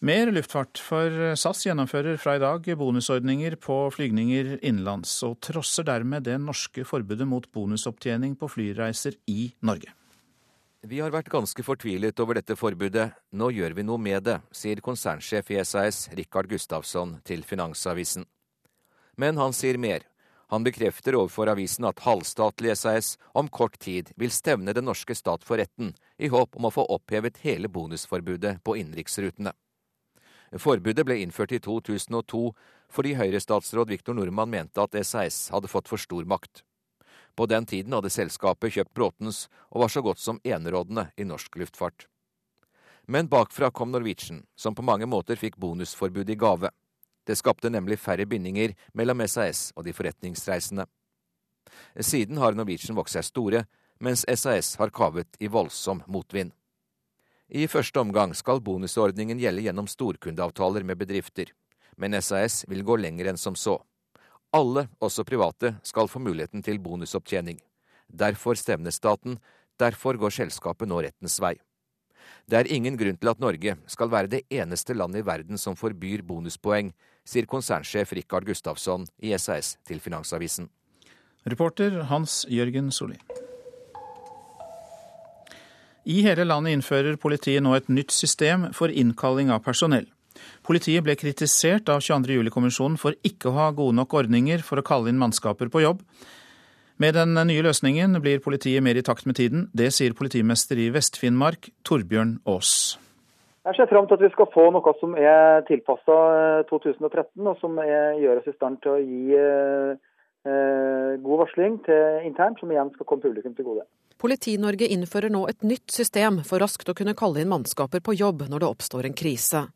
Mer luftfart, for SAS gjennomfører fra i dag bonusordninger på flygninger innenlands, og trosser dermed det norske forbudet mot bonusopptjening på flyreiser i Norge. Vi har vært ganske fortvilet over dette forbudet. Nå gjør vi noe med det, sier konsernsjef i SAS Rikard Gustavsson til Finansavisen. Men han sier mer. Han bekrefter overfor avisen at halvstatlig SAS om kort tid vil stevne den norske stat for retten, i håp om å få opphevet hele bonusforbudet på innenriksrutene. Forbudet ble innført i 2002 fordi Høyre-statsråd Viktor Nordmann mente at SAS hadde fått for stor makt. På den tiden hadde selskapet kjøpt Bråtens og var så godt som enerådende i norsk luftfart. Men bakfra kom Norwegian, som på mange måter fikk bonusforbudet i gave. Det skapte nemlig færre bindinger mellom SAS og de forretningsreisende. Siden har Norwegian vokst seg store, mens SAS har kavet i voldsom motvind. I første omgang skal bonusordningen gjelde gjennom storkundeavtaler med bedrifter, men SAS vil gå lenger enn som så. Alle, også private, skal få muligheten til bonusopptjening. Derfor stevner staten, derfor går selskapet nå rettens vei. Det er ingen grunn til at Norge skal være det eneste landet i verden som forbyr bonuspoeng, sier konsernsjef Rikard Gustafsson i SAS til Finansavisen. Reporter Hans Jørgen Solli. I hele landet innfører politiet nå et nytt system for innkalling av personell. Politiet ble kritisert av 22. juli-kommisjonen for ikke å ha gode nok ordninger for å kalle inn mannskaper på jobb. Med den nye løsningen blir politiet mer i takt med tiden. Det sier politimester i Vest-Finnmark, Torbjørn Aas. Jeg ser fram til at vi skal få noe som er tilpassa 2013, eh, og som er, gjør oss i stand til å gi eh, god varsling til internt, som igjen skal komme publikum til gode. Politi-Norge innfører nå et nytt system for raskt å kunne kalle inn mannskaper på jobb når det oppstår en krise.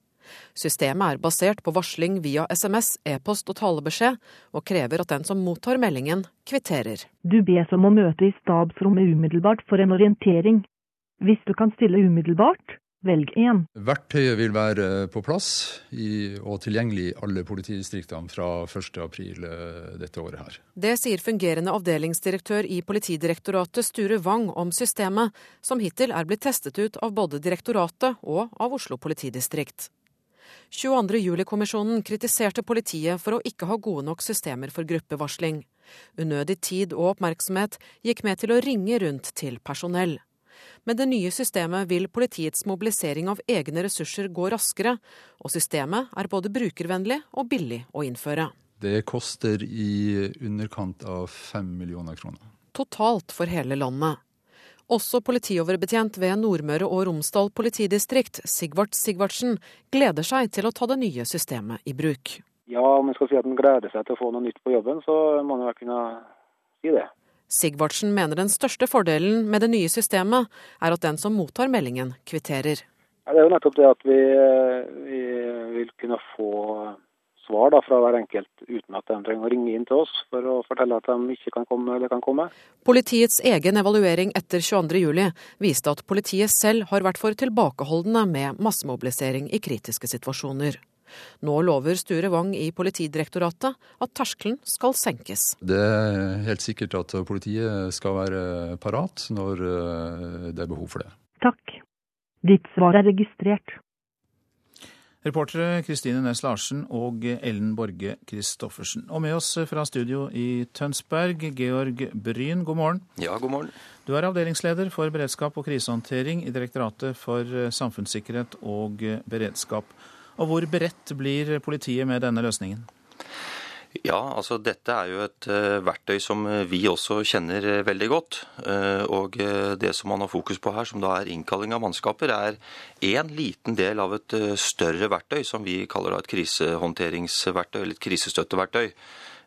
Systemet er basert på varsling via SMS, e-post og talebeskjed, og krever at den som mottar meldingen, kvitterer. Du bes om å møte i stabsrommet umiddelbart for en orientering. Hvis du kan stille umiddelbart, velg 1. Verktøyet vil være på plass i, og tilgjengelig i alle politidistriktene fra 1.4 eh, dette året her. Det sier fungerende avdelingsdirektør i Politidirektoratet Sture Wang om systemet, som hittil er blitt testet ut av både direktoratet og av Oslo politidistrikt. 22.07-kommisjonen kritiserte politiet for å ikke ha gode nok systemer for gruppevarsling. Unødig tid og oppmerksomhet gikk med til å ringe rundt til personell. Med det nye systemet vil politiets mobilisering av egne ressurser gå raskere, og systemet er både brukervennlig og billig å innføre. Det koster i underkant av fem millioner kroner. Totalt for hele landet. Også politioverbetjent ved Nordmøre og Romsdal politidistrikt, Sigvart Sigvartsen, gleder seg til å ta det nye systemet i bruk. Ja, om en skal si at en gleder seg til å få noe nytt på jobben, så må en vel kunne si det. Sigvardsen mener den største fordelen med det nye systemet er at den som mottar meldingen, kvitterer. Ja, det er jo nettopp det at vi, vi vil kunne få svar da, fra hver enkelt uten at de trenger å ringe inn til oss for å fortelle at de ikke kan komme eller kan komme. Politiets egen evaluering etter 22.07 viste at politiet selv har vært for tilbakeholdne med massemobilisering i kritiske situasjoner. Nå lover Sture Wang i Politidirektoratet at terskelen skal senkes. Det er helt sikkert at politiet skal være parat når eh, det er behov for det. Takk. Ditt svar er registrert. Reportere Kristine Næss Larsen og Ellen Borge Christoffersen. Og med oss fra studio i Tønsberg, Georg Bryn, god morgen. Ja, god morgen. Du er avdelingsleder for beredskap og krisehåndtering i Direktoratet for samfunnssikkerhet og beredskap. Og hvor beredt blir politiet med denne løsningen? Ja, altså dette er jo et uh, verktøy som eh, vi også kjenner uh, veldig godt. Og det som man har fokus på her, som da er innkalling av mannskaper, er én liten del av et større verktøy som vi kaller et krisehåndteringsverktøy, eller et krisestøtteverktøy.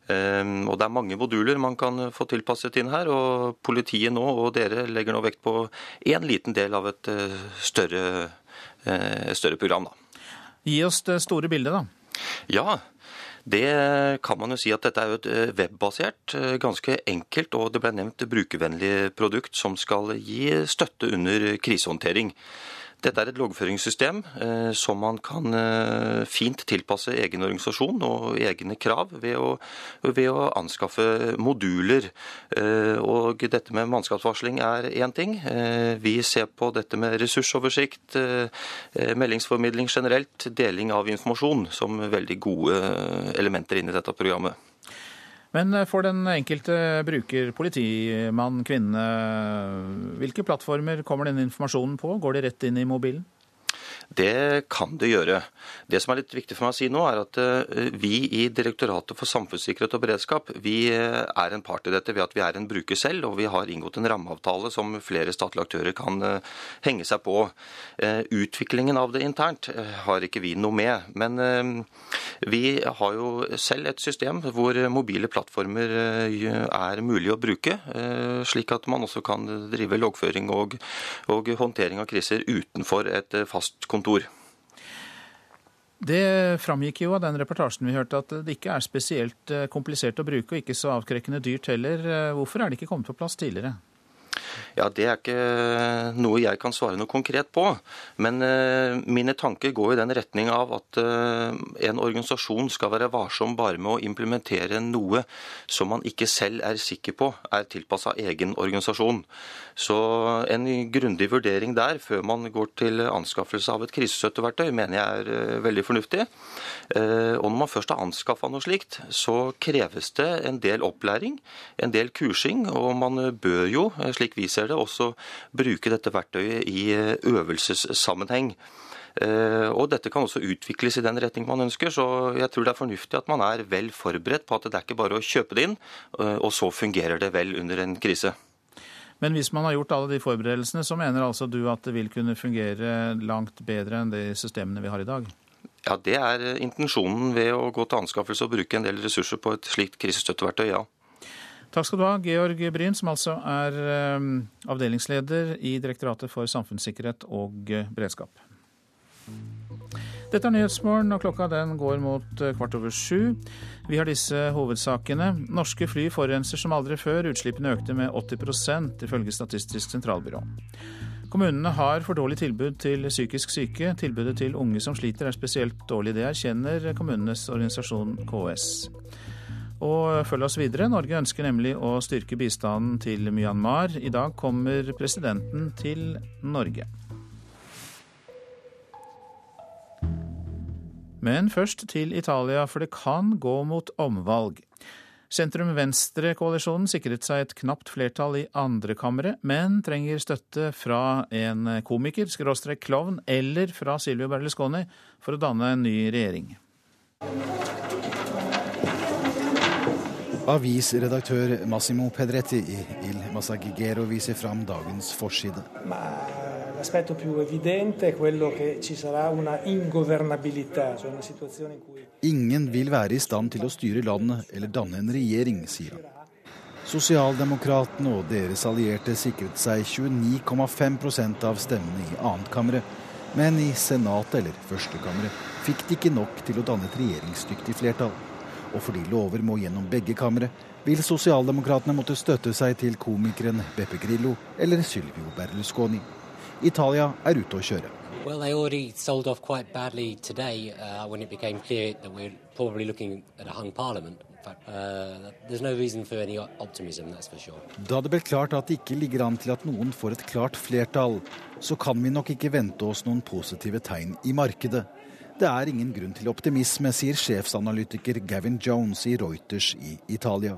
Og Det er mange moduler man kan få tilpasset inn her. og Politiet nå og dere legger nå vekt på én liten del av et større, større program. da. Gi oss det store bildet, da. Ja, det kan man jo si at dette er jo et eh, webbasert, eh, ganske enkelt og det ble nevnt brukervennlig produkt som skal gi støtte under krisehåndtering. Dette er et loggføringssystem eh, som man kan eh, fint tilpasse egen organisasjon og egne krav ved å, ved å anskaffe moduler. Eh, og dette med mannskapsvarsling er én ting. Eh, vi ser på dette med ressursoversikt, eh, meldingsformidling generelt, deling av informasjon som veldig gode elementer inn i dette programmet. Men eh, for den enkelte bruker, politimann, kvinne, hvilke plattformer kommer denne informasjonen på? Går det rett inn i mobilen? Det kan det gjøre. Det som er litt viktig for meg å si nå, er at eh, vi i Direktoratet for samfunnssikkerhet og beredskap vi eh, er en part i dette ved at vi er en bruker selv, og vi har inngått en rammeavtale som flere statlige aktører kan eh, henge seg på. Utviklingen av det internt har ikke vi noe med. Men vi har jo selv et system hvor mobile plattformer er mulig å bruke, slik at man også kan drive loggføring og, og håndtering av kriser utenfor et fast kontor kontor. Det framgikk jo av den reportasjen vi hørte at det ikke er spesielt eh, komplisert å bruke, og ikke så avkrekkende dyrt heller. Eh, hvorfor er det ikke kommet på plass tidligere? Ja, Det er ikke noe jeg kan svare noe konkret på. Men uh, mine tanker går i den retning av at uh, en organisasjon skal være varsom bare med å implementere noe som man ikke selv er sikker på er tilpassa egen organisasjon. Så en grundig vurdering der før man går til anskaffelse av et krisestøtteverktøy, mener jeg er veldig fornuftig. Og når man først har anskaffa noe slikt, så kreves det en del opplæring, en del kursing, og man bør jo, slik vi ser det, også bruke dette verktøyet i eh, øvelsessammenheng. Eh, og dette kan også utvikles i den retning man ønsker, så jeg tror det er fornuftig at man er vel forberedt på at det er ikke bare å kjøpe det inn, eh, og så fungerer det vel under en krise. Men hvis man har gjort alle de forberedelsene, så mener altså du at det vil kunne fungere langt bedre enn de systemene vi har i dag? Ja, Det er intensjonen ved å gå til anskaffelse og bruke en del ressurser på et slikt krisestøtteverktøy, ja. Takk skal du ha, Georg Bryn, som altså er eh, avdelingsleder i Direktoratet for samfunnssikkerhet og eh, beredskap. Dette er Nyhetsmorgen, og klokka den går mot eh, kvart over sju. Vi har disse hovedsakene. Norske fly forurenser som aldri før. Utslippene økte med 80% ifølge Statistisk sentralbyrå. Kommunene har for dårlig tilbud til psykisk syke. Tilbudet til unge som sliter er spesielt dårlig. Det erkjenner kommunenes organisasjon KS. Og følg oss videre. Norge ønsker nemlig å styrke bistanden til Myanmar. I dag kommer presidenten til Norge. Men først til Italia, for det kan gå mot omvalg. Sentrum-venstre-koalisjonen sikret seg et knapt flertall i andrekammeret, men trenger støtte fra en komiker, skråstrek klovn, eller fra Silvio Berlusconi for å danne en ny regjering. Avisredaktør Massimo Pedretti i Il Massagigero viser fram dagens forside. Ingen vil være i stand til å styre landet eller danne en regjering, sier han. Sosialdemokratene og deres allierte sikret seg 29,5% av stemmene i annetkammeret, men i senatet eller førstekammeret fikk de ikke nok til å danne et regjeringsdyktig flertall. Og fordi lover må gjennom begge kamre, vil sosialdemokratene måtte støtte seg til komikeren Beppe Grillo eller Sylvio Berlusconi. Italia er ute å kjøre. Well, they already sold off quite badly today uh, when it became clear that we're probably looking at a hung parliament. Uh, no optimism, sure. Da det ble klart at det ikke ligger an til at noen får et klart flertall, så kan vi nok ikke vente oss noen positive tegn i markedet. Det er ingen grunn til optimisme, sier sjefsanalytiker Gavin Jones i Reuters i Italia.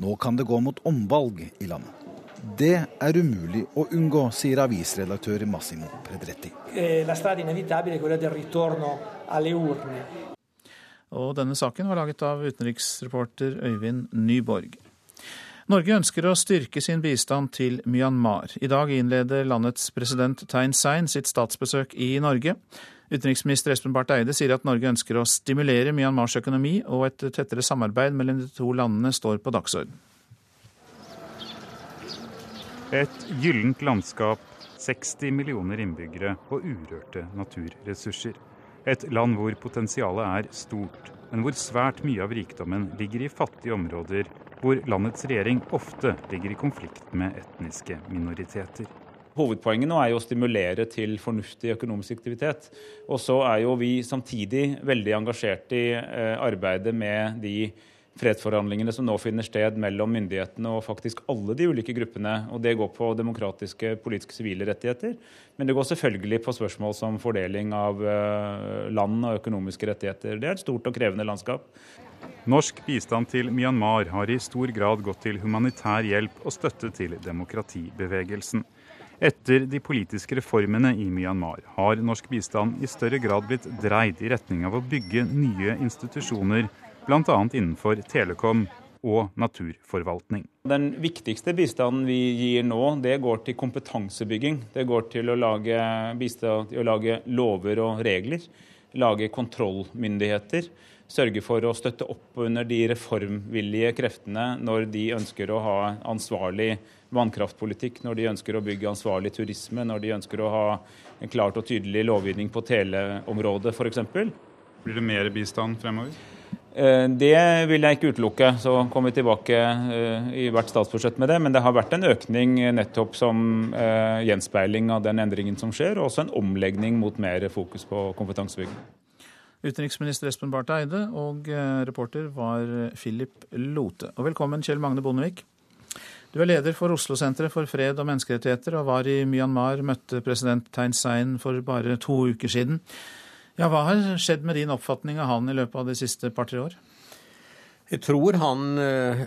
Nå kan det gå mot omvalg i landet. Det er umulig å unngå, sier avisredaktør Massimo Predretti. eh, la strada inevitabile è quella del ritorno alle urne. Og denne saken var laget av utenriksreporter Øyvind Nyborg. Norge ønsker å styrke sin bistand til Myanmar. I dag innleder landets president Thein Sein sitt statsbesøk i Norge. Utenriksminister Espen Barth Eide sier at Norge ønsker å stimulere Myanmars økonomi, og et tettere samarbeid mellom de to landene står på dagsorden. Et gyllent landskap, 60 millioner innbyggere og urørte naturressurser. Et land hvor potensialet er stort, men hvor svært mye av rikdommen ligger i fattige områder, hvor landets regjering ofte ligger i konflikt med etniske minoriteter. Hovedpoenget nå er jo å stimulere til fornuftig økonomisk aktivitet. Og så er jo vi samtidig veldig engasjert i eh, arbeidet med de fredsforhandlingene som nå finner sted mellom myndighetene og faktisk alle de ulike gruppene. Og det går på demokratiske, politiske, sivile rettigheter. Men det går selvfølgelig på spørsmål som fordeling av eh, land og økonomiske rettigheter. Det er et stort og krevende landskap. Norsk bistand til Myanmar har i stor grad gått til humanitær hjelp og støtte til demokratibevegelsen. Etter de politiske reformene i Myanmar har norsk bistand i større grad blitt dreid i retning av å bygge nye institusjoner, bl.a. innenfor telekom og naturforvaltning. Den viktigste bistanden vi gir nå, det går til kompetansebygging. Det går til å lage, bistand, til å lage lover og regler. Lage kontrollmyndigheter. Sørge for å støtte opp under de reformvillige kreftene når de ønsker å ha ansvarlig vannkraftpolitikk, når de ønsker å bygge ansvarlig turisme, når de ønsker å ha en klart og tydelig lovgivning på teleområdet f.eks. Blir det mer bistand fremover? Eh, det vil jeg ikke utelukke. Så kommer vi tilbake eh, i hvert statsbudsjett med det. Men det har vært en økning nettopp som eh, gjenspeiling av den endringen som skjer, og også en omlegning mot mer fokus på kompetansebygging. Utenriksminister Espen Barth Eide og reporter var Philip Lote. Og velkommen, Kjell Magne Bondevik. Du er leder for Oslo-senteret for fred og menneskerettigheter, og var i Myanmar, møtte president Thein Sein for bare to uker siden. Ja, Hva har skjedd med din oppfatning av han i løpet av de siste par-tre år? Jeg tror han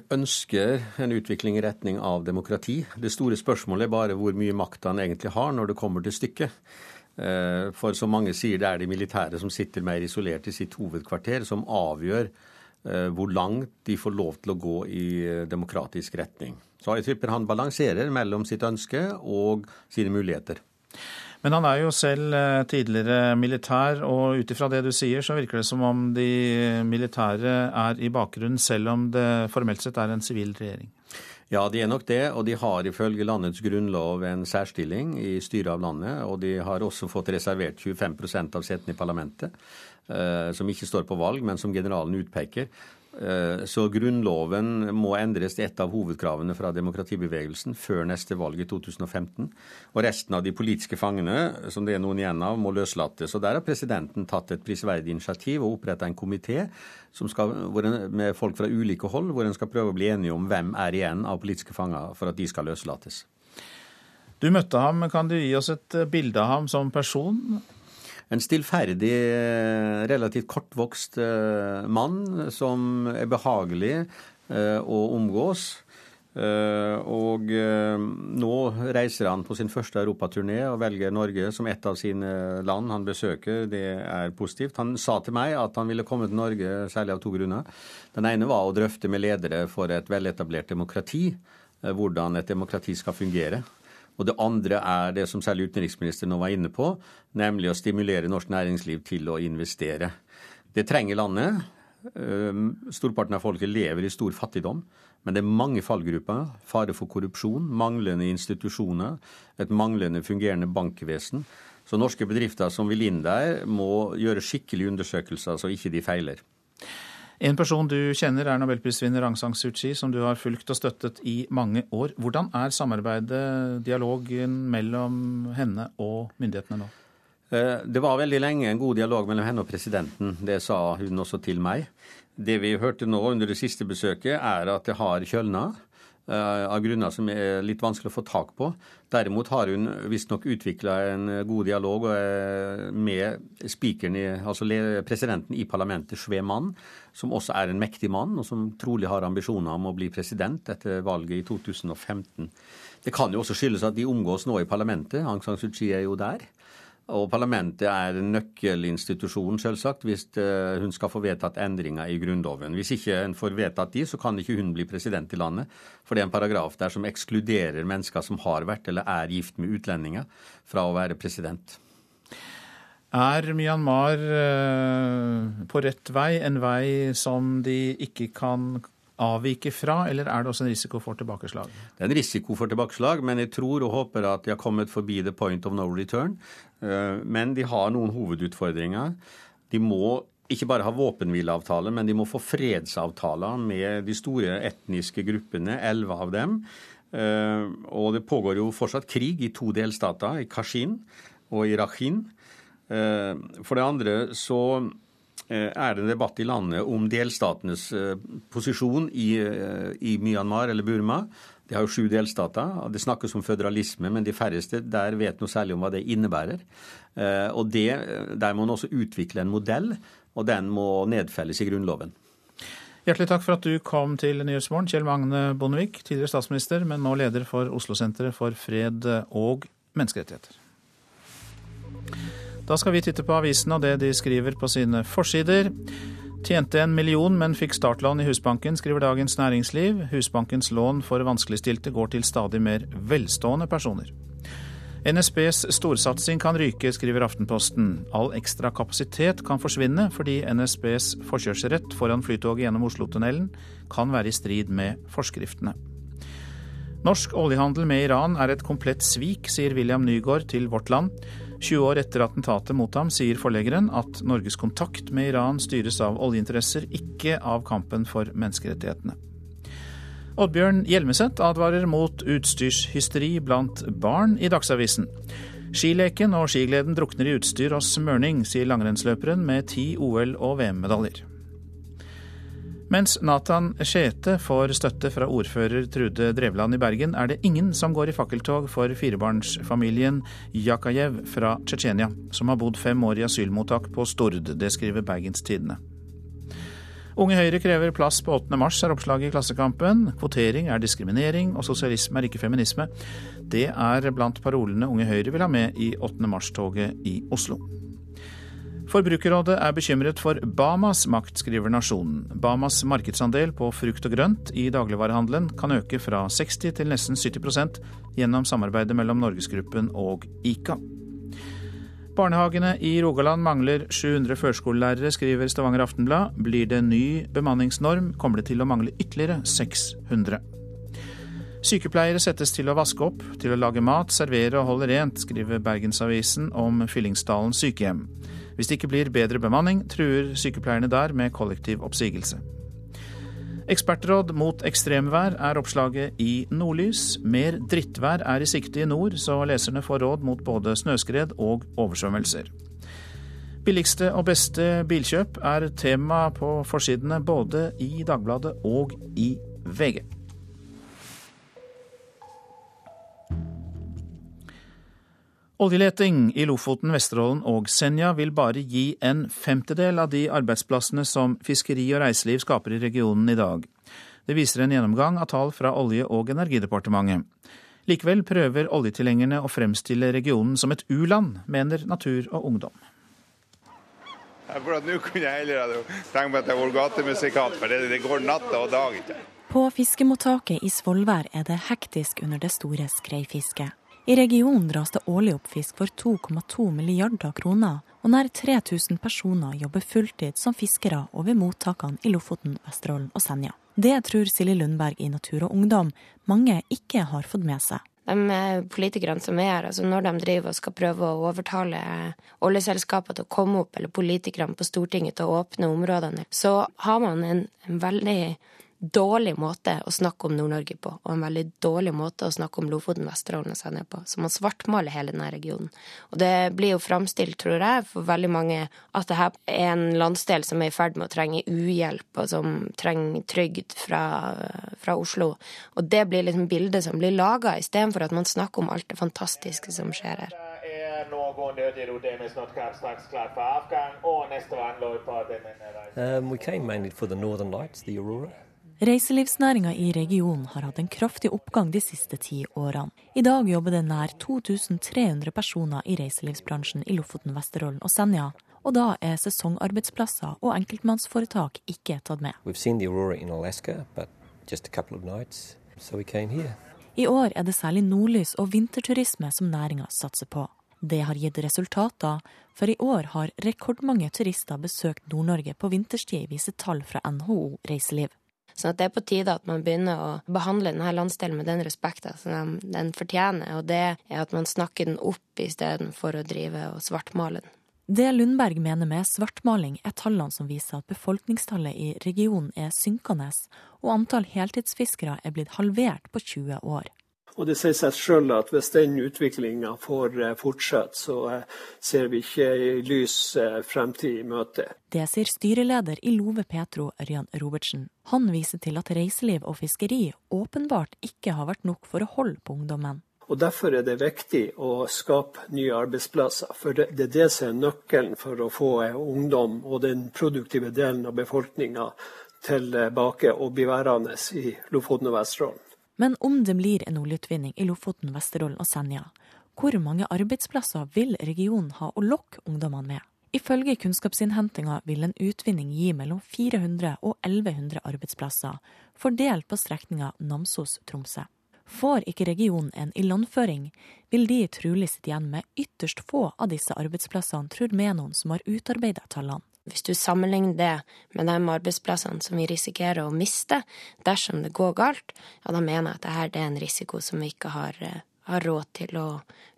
ønsker en utvikling i retning av demokrati. Det store spørsmålet er bare hvor mye makt han egentlig har når det kommer til stykket. For som mange sier, det er de militære som sitter mer isolert i sitt hovedkvarter, som avgjør hvor langt de får lov til å gå i demokratisk retning. Så jeg tipper han balanserer mellom sitt ønske og sine muligheter. Men han er jo selv tidligere militær, og ut ifra det du sier, så virker det som om de militære er i bakgrunnen, selv om det formelt sett er en sivil regjering. Ja, de er nok det, og de har ifølge landets grunnlov en særstilling i styret av landet. Og de har også fått reservert 25% av setene i parlamentet, som ikke står på valg, men som generalen utpeker. Eh, så grunnloven må endres til et av hovedkravene fra demokratibevegelsen før neste valg i 2015. Og resten av de politiske fangene, som det er noen igjen av, må løslates. Og der har presidenten tatt et prisverdig initiativ og oppretta en komité med folk fra ulike hold, hvor en skal prøve å bli enige om hvem er igjen av politiske fanger for at de skal løslates. Du møtte ham. Kan du gi oss et bilde av ham som person? En stillferdig, eh, relativt kortvokst eh, mann som er behagelig eh, å omgås. Og nå reiser han på sin første europaturné og velger Norge som et av sine land han besøker. Det er positivt. Han sa til meg at han ville komme til Norge særlig av to grunner. Den ene var å drøfte med ledere for et veletablert demokrati, hvordan et demokrati skal fungere. Og det andre er det som særlig utenriksministeren nå var inne på, nemlig å stimulere norsk næringsliv til å investere. Det trenger landet. Storparten av folket lever i stor fattigdom. Men det er mange fallgrupper. Fare for korrupsjon, manglende institusjoner, et manglende fungerende bankvesen. Så norske bedrifter som vil inn der, må gjøre skikkelige undersøkelser, så ikke de feiler. En person du kjenner er nobelprisvinner Aung San Suu Kyi, som du har fulgt og støttet i mange år. Hvordan er samarbeidet, dialogen mellom henne og myndighetene nå? Eh, det var veldig lenge en god dialog mellom henne og presidenten. Det sa hun også til meg. Det vi hørte nå under det siste besøket, er at det har kjølna. Eh, av grunner som er litt vanskelig å få tak på. Derimot har hun visstnok utvikla en god dialog med spikeren, altså presidenten i parlamentet, Shwe Mann, som også er en mektig mann, og som trolig har ambisjoner om å bli president etter valget i 2015. Det kan jo også skyldes at de omgås nå i parlamentet. Aung San Suu Kyi er jo der. Og parlamentet er nøkkelinstitusjonen, nøkkelinstitusjon, selvsagt, hvis eh, hun skal få vedtatt endringer i Grunnloven. Hvis ikke en får vedtatt de, så kan ikke hun bli president i landet. For det er en paragraf der som ekskluderer mennesker som har vært eller er gift med utlendinger, fra å være president. Er Myanmar eh, på rett vei, en vei som de ikke kan avvike fra, eller er det også en risiko for tilbakeslag? Det er en risiko for tilbakeslag, men jeg tror og håper at de har kommet forbi the point of no return. Eh, men de har noen hovedutfordringer. De må ikke bare ha våpenhvileavtale, men de må få fredsavtaler med de store etniske gruppene, elleve av dem. Eh, og det pågår jo fortsatt krig i to delstater, i Kashin og i Rakhin. Eh, for det andre så er det en debatt i landet om delstatenes eh, posisjon i, eh, i, Myanmar eller Burma. De har jo sju delstater. og Det snakkes om føderalisme, men de færreste der vet noe særlig om hva det innebærer. Og det, Der må man også utvikle en modell, og den må nedfelles i Grunnloven. Hjertelig takk for at du kom til Nyhetsmorgen, Kjell Magne Bondevik, tidligere statsminister, men nå leder for Oslo-senteret for fred og menneskerettigheter. Da skal vi titte på avisene og det de skriver på sine forsider. Tjente en million, men fikk startlån i Husbanken, skriver Dagens Næringsliv. Husbankens lån for vanskeligstilte går til stadig mer velstående personer. NSBs storsatsing kan ryke, skriver Aftenposten. All ekstra kapasitet kan forsvinne fordi NSBs forkjørsrett foran flytoget gjennom Oslotunnelen kan være i strid med forskriftene. Norsk oljehandel med Iran er et komplett svik, sier William Nygaard til Vårt Land. 20 år etter attentatet mot ham sier forleggeren at Norges kontakt med Iran styres av oljeinteresser, ikke av kampen for menneskerettighetene. Oddbjørn Hjelmeset advarer mot utstyrshysteri blant barn i Dagsavisen. Skileken og skigleden drukner i utstyr og smørning, sier langrennsløperen med ti OL- og VM-medaljer. Mens Nathan Skjete får støtte fra ordfører Trude Drevland i Bergen, er det ingen som går i fakkeltog for firebarnsfamilien Jakajev fra Tsjetsjenia, som har bodd fem år i asylmottak på Stord. Det skriver Bergens Tidende. Unge Høyre krever plass på 8. mars, er oppslaget i Klassekampen. Kvotering er diskriminering, og sosialisme er ikke feminisme. Det er blant parolene Unge Høyre vil ha med i 8. mars-toget i Oslo. Forbrukerrådet er bekymret for Bamas makt, skriver Nasjonen. Bamas markedsandel på frukt og grønt i dagligvarehandelen kan øke fra 60 til nesten 70% gjennom samarbeidet mellom Norgesgruppen og ICA. Barnehagene i Rogaland mangler 700 førskolelærere, skriver Stavanger Aftenblad. Blir det ny bemanningsnorm, kommer det til å mangle ytterligere 600. Sykepleiere settes til å vaske opp, til å lage mat, servere og holde rent, skriver Bergensavisen om Fyllingsdalen sykehjem. Hvis det ikke blir bedre bemanning, truer sykepleierne der med kollektiv oppsigelse. Ekspertråd mot ekstremvær er oppslaget i Nordlys. Mer drittvær er i sikte i nord, så leserne får råd mot både snøskred og oversvømmelser. Billigste og beste bilkjøp er tema på forsidene både i Dagbladet og i VG. Oljeleting i Lofoten, Vesterålen og Senja vil bare gi en femtedel av de arbeidsplassene som fiskeri og reiseliv skaper i regionen i dag. Det viser en gjennomgang av tall fra Olje- og energidepartementet. Likevel prøver oljetilhengerne å fremstille regionen som et u-land, mener Natur og Ungdom. For Nå kunne jeg heller tenkt meg at jeg var gatemusikant, for det, det går natt og dag. ikke. På fiskemottaket i Svolvær er det hektisk under det store skreifisket. I regionen dras det årlig opp fisk for 2,2 milliarder kroner, og nær 3000 personer jobber fulltid som fiskere over mottakene i Lofoten, Vesterålen og Senja. Det tror Silje Lundberg i Natur og Ungdom mange ikke har fått med seg. De politikerne som er her, altså når de driver og skal prøve å overtale oljeselskaper til å komme opp, eller politikerne på Stortinget til å åpne områdene, så har man en, en veldig dårlig måte å snakke om Nord-Norge på, og en veldig dårlig måte å snakke om Lofoten, Vesterålen og Senja på. Så man svartmaler hele denne regionen. Og det blir jo framstilt, tror jeg, for veldig mange at det her er en landsdel som er i ferd med å trenge uhjelp, og som trenger trygd fra, fra Oslo. Og det blir liksom bildet som blir laga, istedenfor at man snakker om alt det fantastiske som skjer her. Um, we came mainly for the northern lights, the aurora. Reiselivsnæringa i regionen har hatt en kraftig oppgang de siste ti årene. I dag jobber det nær 2300 personer i reiselivsbransjen i Lofoten, Vesterålen og Senja. Og da er sesongarbeidsplasser og enkeltmannsforetak ikke tatt med. Alaska, nights, so I år er det særlig nordlys og vinterturisme som næringa satser på. Det har gitt resultater, for i år har rekordmange turister besøkt Nord-Norge på vinterstid, viser tall fra NHO Reiseliv. Sånn at det er på tide at man begynner å behandle denne landsdelen med den respekten som den fortjener, og det er at man snakker den opp istedenfor å drive og svartmale den. Det Lundberg mener med svartmaling, er tallene som viser at befolkningstallet i regionen er synkende, og antall heltidsfiskere er blitt halvert på 20 år. Og Det sier seg selv at hvis den utviklinga får eh, fortsette, så eh, ser vi ikke ei lys eh, fremtid i møte. Det sier styreleder i Love Petro, Ørjan Robertsen. Han viser til at reiseliv og fiskeri åpenbart ikke har vært nok for å holde på ungdommen. Og Derfor er det viktig å skape nye arbeidsplasser. For det, er det som er nøkkelen for å få ungdom og den produktive delen av befolkninga tilbake og bli værende i Lofoten og Vesterålen. Men om det blir en oljeutvinning i Lofoten, Vesterålen og Senja, hvor mange arbeidsplasser vil regionen ha å lokke ungdommene med? Ifølge kunnskapsinnhentinga vil en utvinning gi mellom 400 og 1100 arbeidsplasser, fordelt på strekninga Namsos-Tromsø. Får ikke regionen en ilandføring, vil de trolig sitte igjen med ytterst få av disse arbeidsplassene, tror Menon, som har utarbeidet tallene. Hvis du sammenligner det med de arbeidsplassene som vi risikerer å miste dersom det går galt, ja, da mener jeg at dette er en risiko som vi ikke har, eh, har råd til å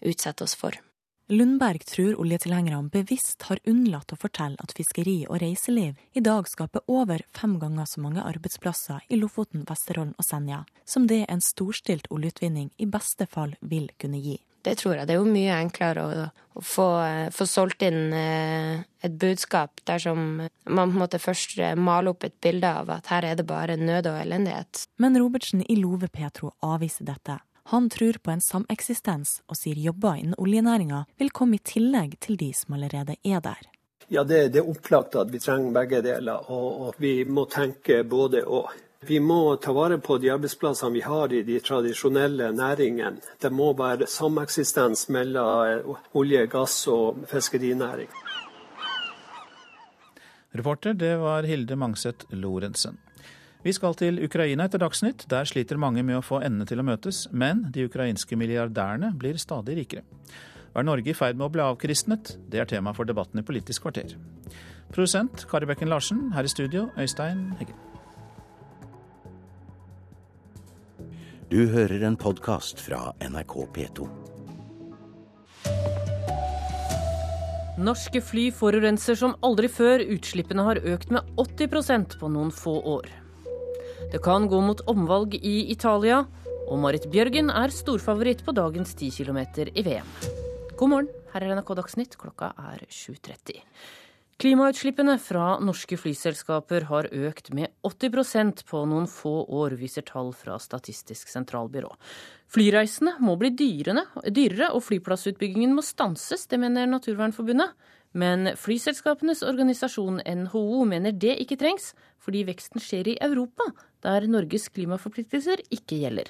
utsette oss for. Lundberg tror oljetilhengerne bevisst har unnlatt å fortelle at fiskeri og reiseliv i dag skaper over fem ganger så mange arbeidsplasser i Lofoten, Vesterålen og Senja som det en storstilt oljeutvinning i beste fall vil kunne gi. Det tror jeg. Det er jo mye enklere å, å få, få, solgt inn eh, et budskap dersom man på en måte først eh, maler opp et bilde av at her er det bare nød og elendighet. Men Robertsen i Love Petro avviser dette. Han tror på en sameksistens, og sier jobber innen oljenæringa vil komme i tillegg til de som allerede er der. Ja, det, det er opplagt at vi trenger begge deler, og, og vi må tenke både og. Vi må ta vare på de arbeidsplassene vi har i de tradisjonelle næringene. Det må være sameksistens mellom olje, gass og fiskerinæring. Reporter det var Hilde Mangset Lorentzen. Vi skal til Ukraina etter Dagsnytt. Der sliter mange med å få endene til å møtes, men de ukrainske milliardærene blir stadig rikere. Er Norge i ferd med å bli avkristnet? Det er tema for debatten i Politisk kvarter. Produsent Kari Bekken Larsen, her i studio Øystein Heggen. Du hører en podkast fra NRK P2. Norske fly forurenser som aldri før. Utslippene har økt med 80% på noen få år. Det kan gå mot omvalg i Italia. Og Marit Bjørgen er storfavoritt på dagens 10 km i VM. God morgen, her er NRK Dagsnytt. Klokka er 7.30. Klimautslippene fra norske flyselskaper har økt med 80% på noen få år, viser tall fra Statistisk sentralbyrå. Flyreisene må bli dyrene, dyrere, og flyplassutbyggingen må stanses, det mener Naturvernforbundet. Men flyselskapenes organisasjon NHO mener det ikke trengs, fordi veksten skjer i Europa, der Norges klimaforpliktelser ikke gjelder.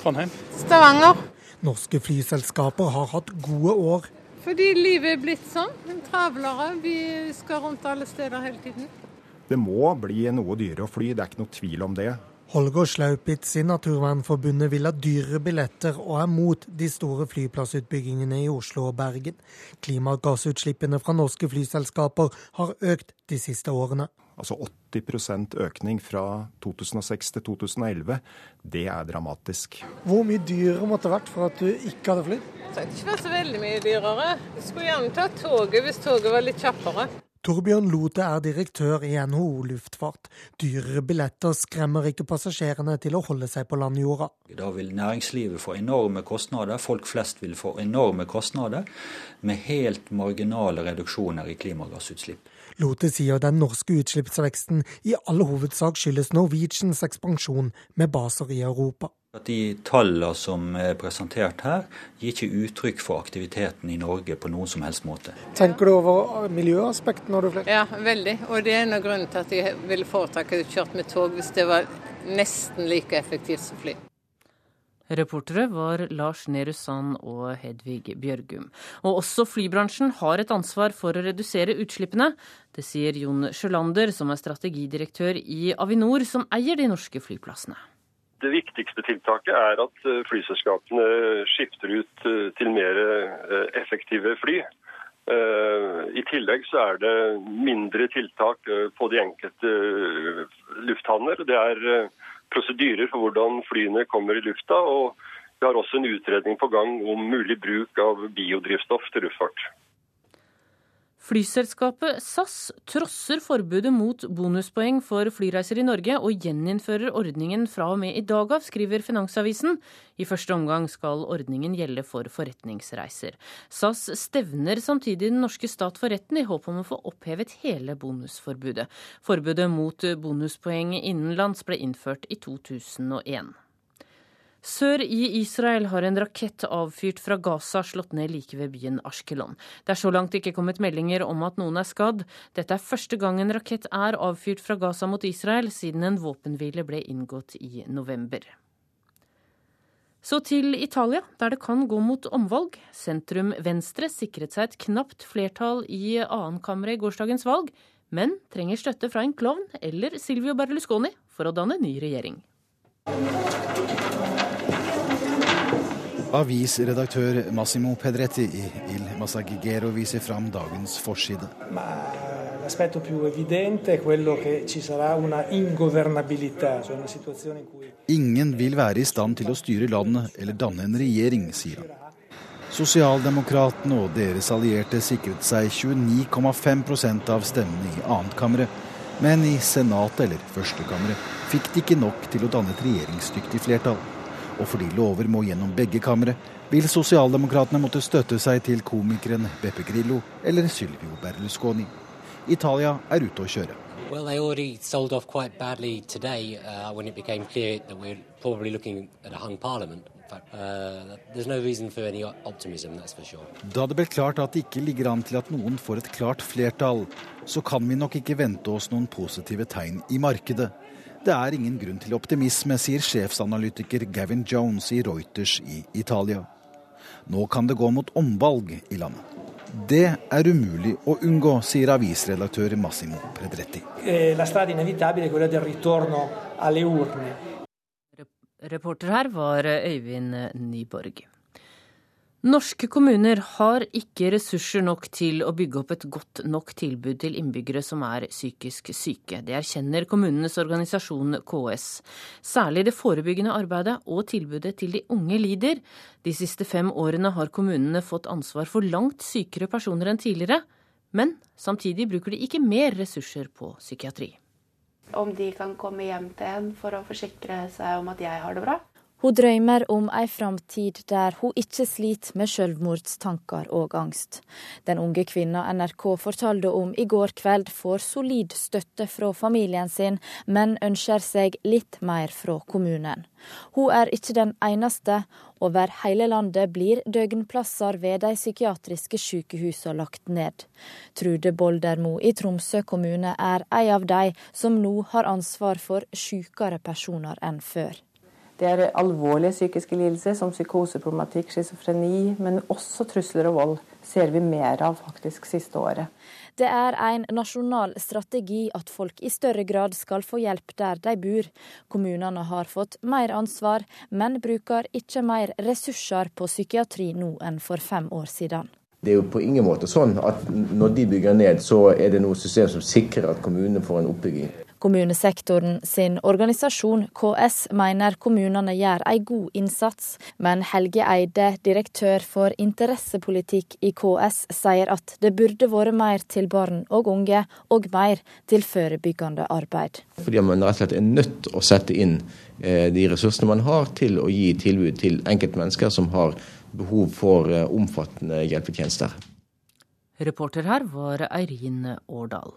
Trondheim. Stavanger. Norske flyselskaper har hatt gode år fordi livet er blitt sånn. Travlere. Vi skal rundt alle steder hele tiden. Det må bli noe dyrere å fly, det er ikke noe tvil om det. Holger Slaupitz i Naturvernforbundet vil ha dyrere billetter og er mot de store flyplassutbyggingene i Oslo og Bergen. Klimagassutslippene fra norske flyselskaper har økt de siste årene. Altså 80% økning fra 2006 til 2011. Det er dramatisk. Hvor mye dyrere måtte det vært for at du ikke hadde flydd? Det hadde ikke vært så veldig mye dyrere. Du skulle gjerne tatt toget hvis toget var litt kjappere. Torbjørn Lote er direktør i NHO luftfart. Dyrere billetter skremmer ikke passasjerene til å holde seg på landjorda. Da vil næringslivet få enorme kostnader, folk flest vil få enorme kostnader, med helt marginale reduksjoner i klimagassutslipp. Lote sier den norske utslippsveksten i all hovedsak skyldes Norwegians ekspansjon med baser i Europa. De tallene som er presentert her, gir ikke uttrykk for aktiviteten i Norge på noen som helst måte. Tenker du over miljøaspektet når du flyr? Ja, veldig. Og det er en av grunnene til at jeg ville foretrekke å kjøre med tog hvis det var nesten like effektivt som fly. Reportere var Lars Nehru Sand og Hedvig Bjørgum. Og også flybransjen har et ansvar for å redusere utslippene. Det sier Jon Sjølander, som er strategidirektør i Avinor, som eier de norske flyplassene. Det viktigste tiltaket er at eh, flyselskapene skifter ut eh, til mer eh, effektive fly. I tillegg så er det mindre tiltak på de enkelte lufthavner. Det er prosedyrer for hvordan flyene kommer i lufta. Og vi har også en utredning på gang om mulig bruk av biodrivstoff til luftfart. Flyselskapet SAS trosser forbudet mot bonuspoeng for flyreiser i Norge og gjeninnfører ordningen fra og med i dag av, skriver Finansavisen. I første omgang skal ordningen gjelde for forretningsreiser. SAS stevner samtidig den norske stat for retten i håp om å få opphevet hele bonusforbudet. Forbudet mot bonuspoeng innenlands ble innført i 2001. Sør i Israel har en rakett avfyrt fra Gaza slått ned like ved byen Ashkelon. Det er så langt ikke kommet meldinger om at noen er skadd. Dette er første gang en rakett er avfyrt fra Gaza mot Israel siden en våpenhvile ble inngått i november. Så til Italia, der det kan gå mot omvalg. Sentrum Venstre sikret seg et knapt flertall i annenkammeret i gårsdagens valg, men trenger støtte fra en klovn eller Silvio Berlusconi for å danne ny regjering. Avisredaktør Massimo Pedretti i Il Massaghero viser fram dagens forside. Ingen vil være i stand til å styre landet eller danne en regjering, sier han. Sosialdemokratene og deres allierte sikret seg 29,5% av stemmene i annetkammeret, men i senatet eller førstekammeret fikk de ikke nok til å danne et regjeringsdyktig flertall. Og fordi lover må gjennom begge kamre, vil sosialdemokratene måtte støtte seg til komikeren Beppe Grillo eller Sylvio Berlusconi. Italia er ute å kjøre. Well, they already sold off quite badly today uh, when it became clear that we're probably looking at a hung parliament. Uh, there's no reason for any optimism, that's for sure. Da det ble klart at det ikke ligger an til at noen får et klart flertall, så kan vi nok ikke vente oss noen positive tegn i markedet. Det er ingen grunn til optimisme, sier sjefsanalytiker Gavin Jones i Reuters i Italia. Nå kan det gå mot omvalg i landet. Det er umulig å unngå, sier avisredaktør Massimo Predretti. eh, la strada inevitabile è quella del ritorno alle urne. Reporter her var Øyvind Nyborg. Norske kommuner har ikke ressurser nok til å bygge opp et godt nok tilbud til innbyggere som er psykisk syke. Det erkjenner kommunenes organisasjon KS. Særlig det forebyggende arbeidet og tilbudet til de unge lider. De siste fem årene har kommunene fått ansvar for langt sykere personer enn tidligere. Men samtidig bruker de ikke mer ressurser på psykiatri. Om de kan komme hjem til en for å forsikre seg om at jeg har det bra. Hun drømmer om ei framtid der hun ikke sliter med selvmordstanker og angst. Den unge kvinna NRK fortalte om i går kveld får solid støtte fra familien sin, men ønsker seg litt mer fra kommunen. Hun er ikke den eneste. Over hele landet blir døgnplasser ved de psykiatriske sykehusene lagt ned. Trude Boldermo i Tromsø kommune er en av de som nå har ansvar for sykere personer enn før. Det er alvorlige psykiske lidelser som psykoseproblematikk, schizofreni, men også trusler og vold ser vi mer av faktisk siste året. Det er en nasjonal strategi at folk i større grad skal få hjelp der de bor. Kommunene har fått mer ansvar, men bruker ikke mer ressurser på psykiatri nå enn for fem år siden. Det er jo på ingen måte sånn at når de bygger ned, så er det noe system som sikrer at kommunene får en oppbygging. Kommunesektoren sin organisasjon KS mener kommunene gjør en god innsats, men Helge Eide, direktør for interessepolitikk i KS, sier at det burde vært mer til barn og unge, og mer til forebyggende arbeid. Fordi man rett og slett er nødt til å sette inn eh, de ressursene man har til å gi tilbud til enkeltmennesker som har behov for eh, omfattende hjelpetjenester. Reporter her var Eirin Årdal.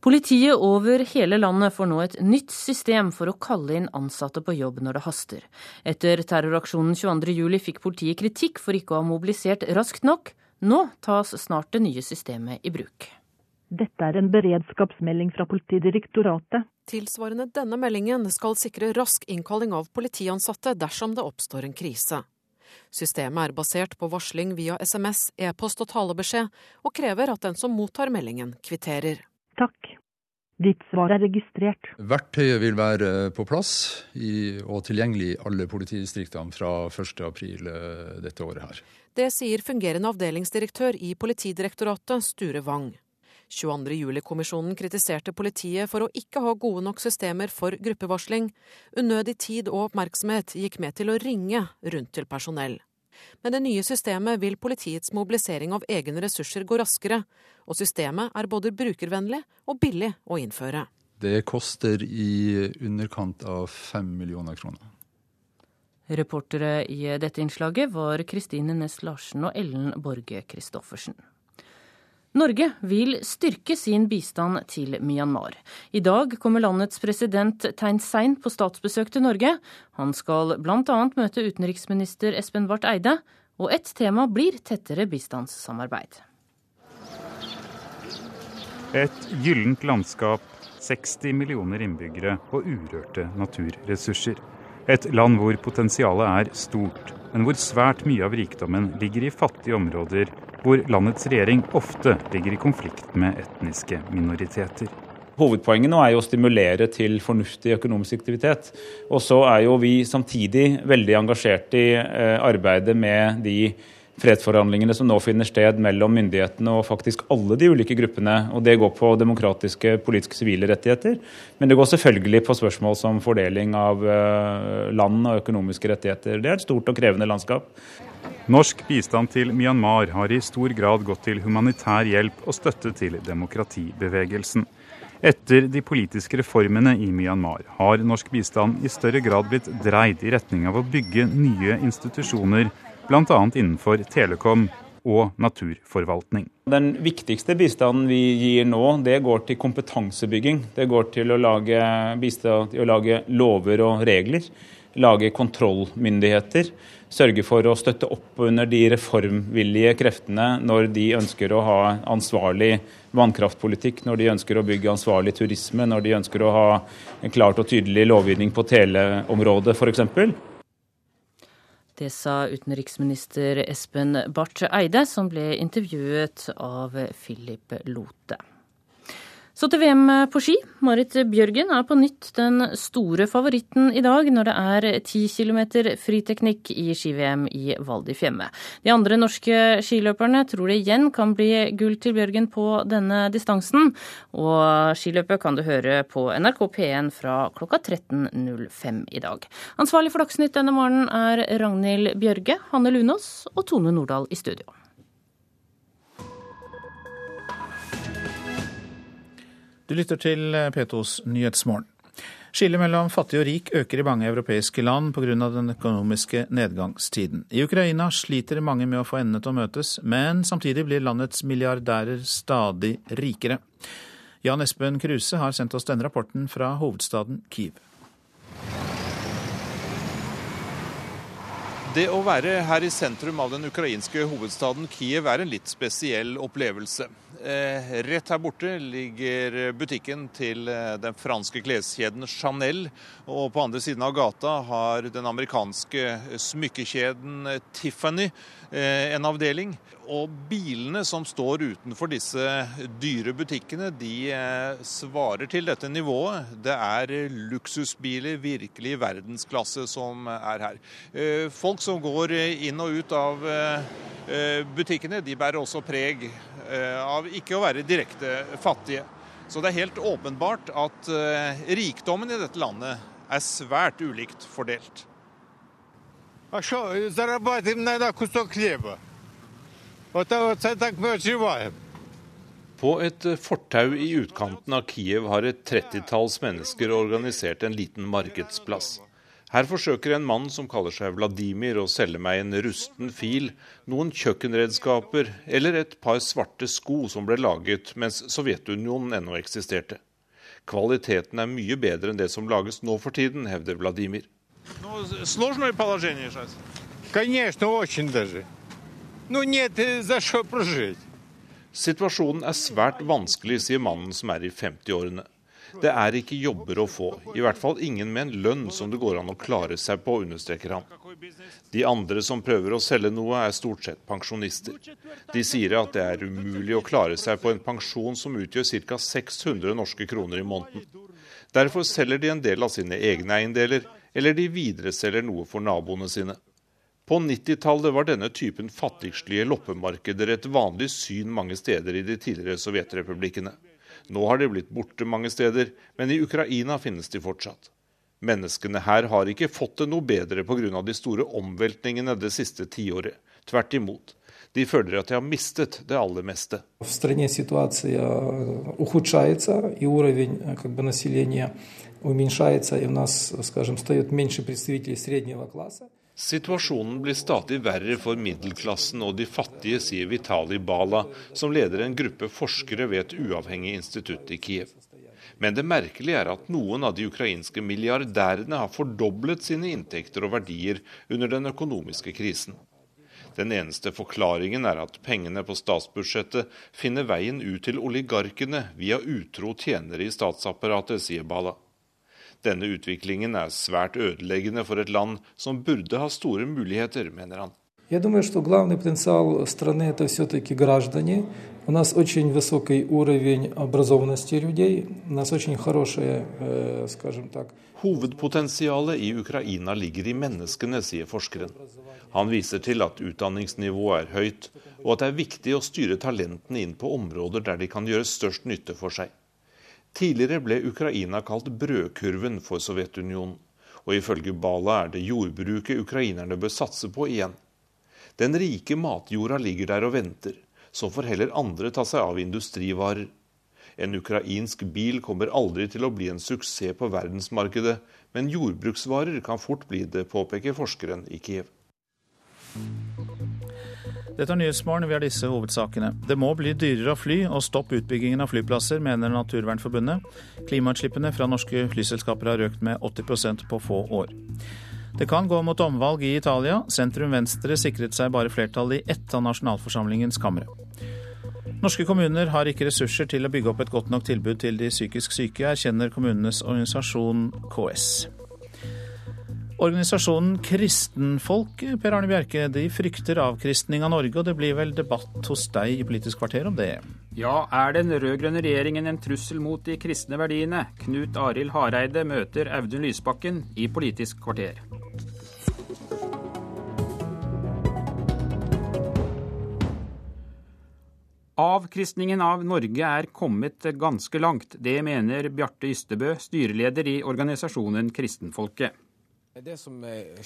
Politiet over hele landet får nå et nytt system for å kalle inn ansatte på jobb når det haster. Etter terroraksjonen 22.07 fikk politiet kritikk for ikke å ha mobilisert raskt nok. Nå tas snart det nye systemet i bruk. Dette er en beredskapsmelding fra Politidirektoratet. Tilsvarende denne meldingen skal sikre rask innkalling av politiansatte dersom det oppstår en krise. Systemet er basert på varsling via SMS, e-post og talebeskjed, og krever at den som mottar meldingen, kvitterer. Takk. Ditt svar er registrert. Verktøyet vil være på plass i, og tilgjengelig i alle politidistriktene fra 1.4 eh, dette året her. Det sier fungerende avdelingsdirektør i Politidirektoratet, Sture Wang. 22.07-kommisjonen kritiserte politiet for å ikke ha gode nok systemer for gruppevarsling. Unødig tid og oppmerksomhet gikk med til å ringe rundt til personell. Med det nye systemet vil politiets mobilisering av egne ressurser gå raskere, og systemet er både brukervennlig og billig å innføre. Det koster i underkant av fem millioner kroner. Reportere i dette innslaget var Kristine Næss Larsen og Ellen Borge Christoffersen. Norge vil styrke sin bistand til Myanmar. I dag kommer landets president Tein Sein på statsbesøk til Norge. Han skal bl.a. møte utenriksminister Espen Barth Eide, og ett tema blir tettere bistandssamarbeid. Et gyllent landskap, 60 millioner innbyggere og urørte naturressurser. Et land hvor potensialet er stort, men hvor svært mye av rikdommen ligger i fattige områder hvor landets regjering ofte ligger i konflikt med etniske minoriteter. Hovedpoenget nå er jo å stimulere til fornuftig økonomisk aktivitet. Og så er jo vi samtidig veldig engasjert i eh, arbeidet med de fredsforhandlingene som nå finner sted mellom myndighetene og faktisk alle de ulike gruppene. og Det går på demokratiske, politiske, sivile rettigheter. Men det går selvfølgelig på spørsmål som fordeling av eh, land og økonomiske rettigheter. Det er et stort og krevende landskap. Norsk bistand til Myanmar har i stor grad gått til humanitær hjelp og støtte til demokratibevegelsen. Etter de politiske reformene i Myanmar har norsk bistand i større grad blitt dreid i retning av å bygge nye institusjoner, bl.a. innenfor telekom og naturforvaltning. Den viktigste bistanden vi gir nå, det går til kompetansebygging. Det går til å lage, bistand, til å lage lover og regler. Lage kontrollmyndigheter sørge for å støtte opp under de reformvillige kreftene når de ønsker å ha ansvarlig vannkraftpolitikk, når de ønsker å bygge ansvarlig turisme, når de ønsker å ha en klart og tydelig lovgivning på teleområdet f.eks. Det sa utenriksminister Espen Barth Eide, som ble intervjuet av Philip Lote. Så til VM på ski. Marit Bjørgen er på nytt den store favoritten i dag når det er 10 km friteknikk i ski-VM i Val di Fiemme. De andre norske skiløperne tror det igjen kan bli gull til Bjørgen på denne distansen. Og skiløpet kan du høre på NRK P1 fra klokka 13.05 i dag. Ansvarlig for Dagsnytt denne morgenen er Ragnhild Bjørge, Hanne Lunås og Tone Nordahl i studio. Du lytter til P2s Nyhetsmorgen. Skillet mellom fattig og rik øker i mange europeiske land pga. den økonomiske nedgangstiden. I Ukraina sliter mange med å få endene til å møtes, men samtidig blir landets milliardærer stadig rikere. Jan Espen Kruse har sendt oss denne rapporten fra hovedstaden Kiev. Det å være her i sentrum av den ukrainske hovedstaden Kiev er en litt spesiell opplevelse. Eh, rett her borte ligger butikken til eh, den franske kleskjeden Chanel. Og på andre siden av gata har den amerikanske smykkekjeden Tiffany eh, en avdeling. Og bilene som står utenfor disse dyre butikkene, de svarer til dette nivået. Det er luksusbiler virkelig verdensklasse som er her. Folk som går inn og ut av butikkene, de bærer også preg av ikke å være direkte fattige. Så det er helt åpenbart at eh, rikdommen i dette landet er svært ulikt fordelt. På et fortau i utkanten av Kiev har et trettitalls mennesker organisert en liten markedsplass. Her forsøker en mann som kaller seg Vladimir å selge meg en rusten fil, noen kjøkkenredskaper eller et par svarte sko som ble laget mens Sovjetunionen ennå eksisterte. Kvaliteten er mye bedre enn det som lages nå for tiden, hevder Vladimir. Situasjonen er svært vanskelig, sier mannen som er i 50-årene. Det er ikke jobber å få, i hvert fall ingen med en lønn som det går an å klare seg på, understreker han. De andre som prøver å selge noe, er stort sett pensjonister. De sier at det er umulig å klare seg på en pensjon som utgjør ca. 600 norske kroner i måneden. Derfor selger de en del av sine egne eiendeler, eller de videreselger noe for naboene sine. På 90-tallet var denne typen fattigslige loppemarkeder et vanlig syn mange steder i de tidligere sovjetrepublikkene. Nå har de blitt borte mange steder, men i Ukraina finnes de fortsatt. Menneskene her har ikke fått det noe bedre pga. de store omveltningene det siste tiåret. Tvert imot. De føler at de har mistet det aller meste. уменьшается, и у нас, скажем, встает меньше представителей среднего класса. Situasjonen blir stadig verre for middelklassen og de fattige, sier Vitali Bala, som leder en gruppe forskere ved et uavhengig institutt i Kiev. Men det merkelige er at noen av de ukrainske milliardærene har fordoblet sine inntekter og verdier under den økonomiske krisen. Den eneste forklaringen er at pengene på statsbudsjettet finner veien ut til oligarkene via utro tjenere i statsapparatet, sier Bala. Denne utviklingen er svært ødeleggende for et land som burde ha store muligheter, mener han. Я думаю, что главный потенциал страны это все-таки граждане. У нас очень высокий уровень образованности людей, у нас очень хорошие, э, скажем так. Hovedpotensialet i Ukraina ligger i menneskene, sier forskeren. Han viser til at utdanningsnivået er høyt, og at det er viktig å styre talentene inn på områder der de kan gjøre størst nytte for seg. Tidligere ble Ukraina kalt brødkurven for Sovjetunionen, og ifølge Bala er det jordbruket ukrainerne bør satse på igjen. Den rike matjorda ligger der og venter, så får heller andre ta seg av industrivarer. En ukrainsk bil kommer aldri til å bli en suksess på verdensmarkedet, men jordbruksvarer kan fort bli det, påpeker forskeren i Kiev. Dette er Nyhetsmorgen, vi har disse hovedsakene. Det må bli dyrere å fly, og stopp utbyggingen av flyplasser, mener Naturvernforbundet. Klimautslippene fra norske flyselskaper har økt med 80% på få år. Det kan gå mot omvalg i Italia. Sentrum Venstre sikret seg bare flertall i ett av nasjonalforsamlingens kamre. Norske kommuner har ikke ressurser til å bygge opp et godt nok tilbud til de psykisk syke, erkjenner kommunenes organisasjon KS. Organisasjonen Kristenfolket, Per Arne Bjerke, de frykter avkristning av Norge, og det blir vel debatt hos deg i Politisk kvarter om det? Ja, er den rød-grønne regjeringen en trussel mot de kristne verdiene? Knut Arild Hareide møter Audun Lysbakken i Politisk kvarter. Avkristningen av Norge er kommet ganske langt. Det mener Bjarte Ystebø, styreleder i organisasjonen Kristenfolket. Det som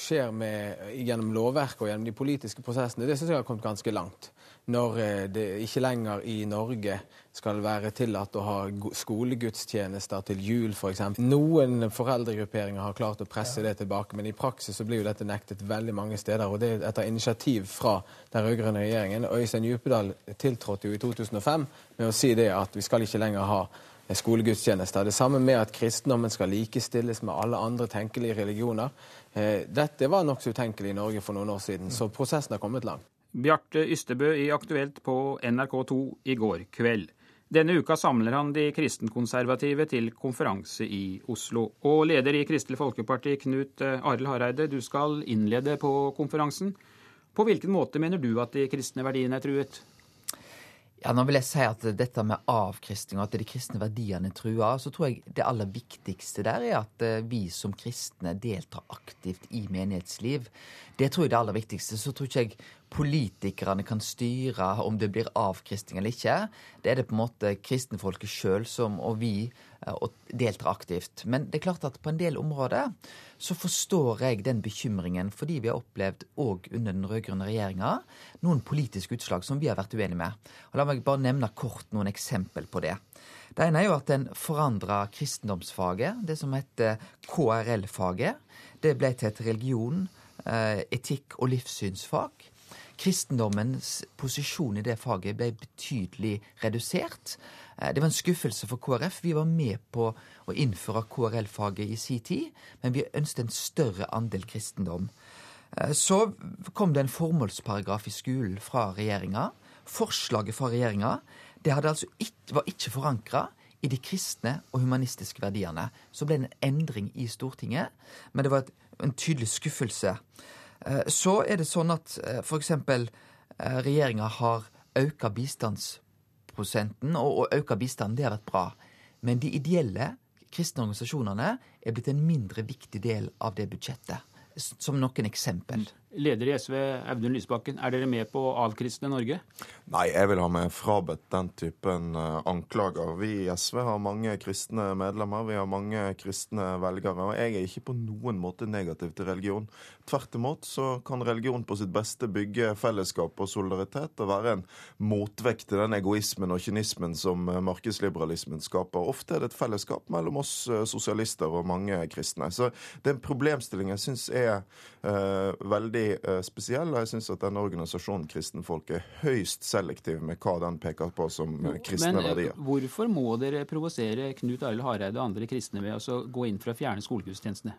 skjer med, gjennom lovverket og gjennom de politiske prosessene, det syns jeg har kommet ganske langt. Når eh, det ikke lenger i Norge skal være tillatt å ha skolegudstjenester til jul f.eks. For Noen foreldregrupperinger har klart å presse det tilbake, men i praksis så blir jo dette nektet veldig mange steder. Og det er etter initiativ fra den rød-grønne regjeringen. Øystein Djupedal tiltrådte jo i 2005 med å si det at vi skal ikke lenger ha skolegudstjenester. Det samme med at kristendommen skal likestilles med alle andre tenkelige religioner. Eh, dette var nokså utenkelig i Norge for noen år siden, så prosessen har kommet langt. Bjarte Ystebø i Aktuelt på NRK2 i går kveld. Denne uka samler han de kristenkonservative til konferanse i Oslo. Og leder i Kristelig Folkeparti, Knut Arild Hareide, du skal innlede på konferansen. På hvilken måte mener du at de kristne verdiene er truet? Ja, nå vil jeg si at dette med avkristning og at de kristne verdiene er trua, så tror jeg det aller viktigste der er at eh, vi som kristne deltar aktivt i menighetsliv. Det tror jeg er det aller viktigste. Så tror ikke jeg politikerne kan styre om det blir avkristning eller ikke. Det er det på en måte kristenfolket sjøl som, og vi, eh, og deltar aktivt. Men det er klart at på en del områder så forstår jeg den bekymringen, fordi vi har opplevd òg under den rød-grønne regjeringa noen politiske utslag som vi har vært uenige med. Og La meg bare nevne kort noen eksempel på det. Det ene er jo at den forandra kristendomsfaget, det som heter KRL-faget, det ble til et religion, eh, etikk og livssynsfag. Kristendommens posisjon i det faget ble betydelig redusert. Eh, det var en skuffelse for KrF. Vi var med på å innføre KRL-faget i si tid, men vi ønsket en større andel kristendom. Eh, så kom det en formålsparagraf i skolen fra regjeringa. Forslaget fra regjeringa altså var ikke forankra i de kristne og humanistiske verdiene. Så ble det en endring i Stortinget, men det var en tydelig skuffelse. Eh, så er det sånn at f.eks. regjeringa har auka bistandsprosenten, og auka bistanden, det har vært bra. Men de ideelle kristne organisasjonene er blitt en mindre viktig del av det budsjettet. Som noen eksempel. Leder i SV, Audun Lysbakken, er dere med på å avkristne Norge? Nei, jeg vil ha meg frabedt den typen uh, anklager. Vi i SV har mange kristne medlemmer, vi har mange kristne velgere. Og jeg er ikke på noen måte negativ til religion. Tvert imot så kan religion på sitt beste bygge fellesskap og solidaritet og være en motvekt til den egoismen og kynismen som uh, markedsliberalismen skaper. Ofte er det et fellesskap mellom oss uh, sosialister og mange kristne. Så det er en problemstilling jeg syns er veldig veldig eh, spesiell. og Jeg syns at denne organisasjonen Kristenfolk er høyst selektiv med hva den peker på som jo, kristne men, eh, verdier. Hvorfor må dere provosere Knut Arild Hareide og andre kristne ved å gå inn for å fjerne skolegudstjenestene?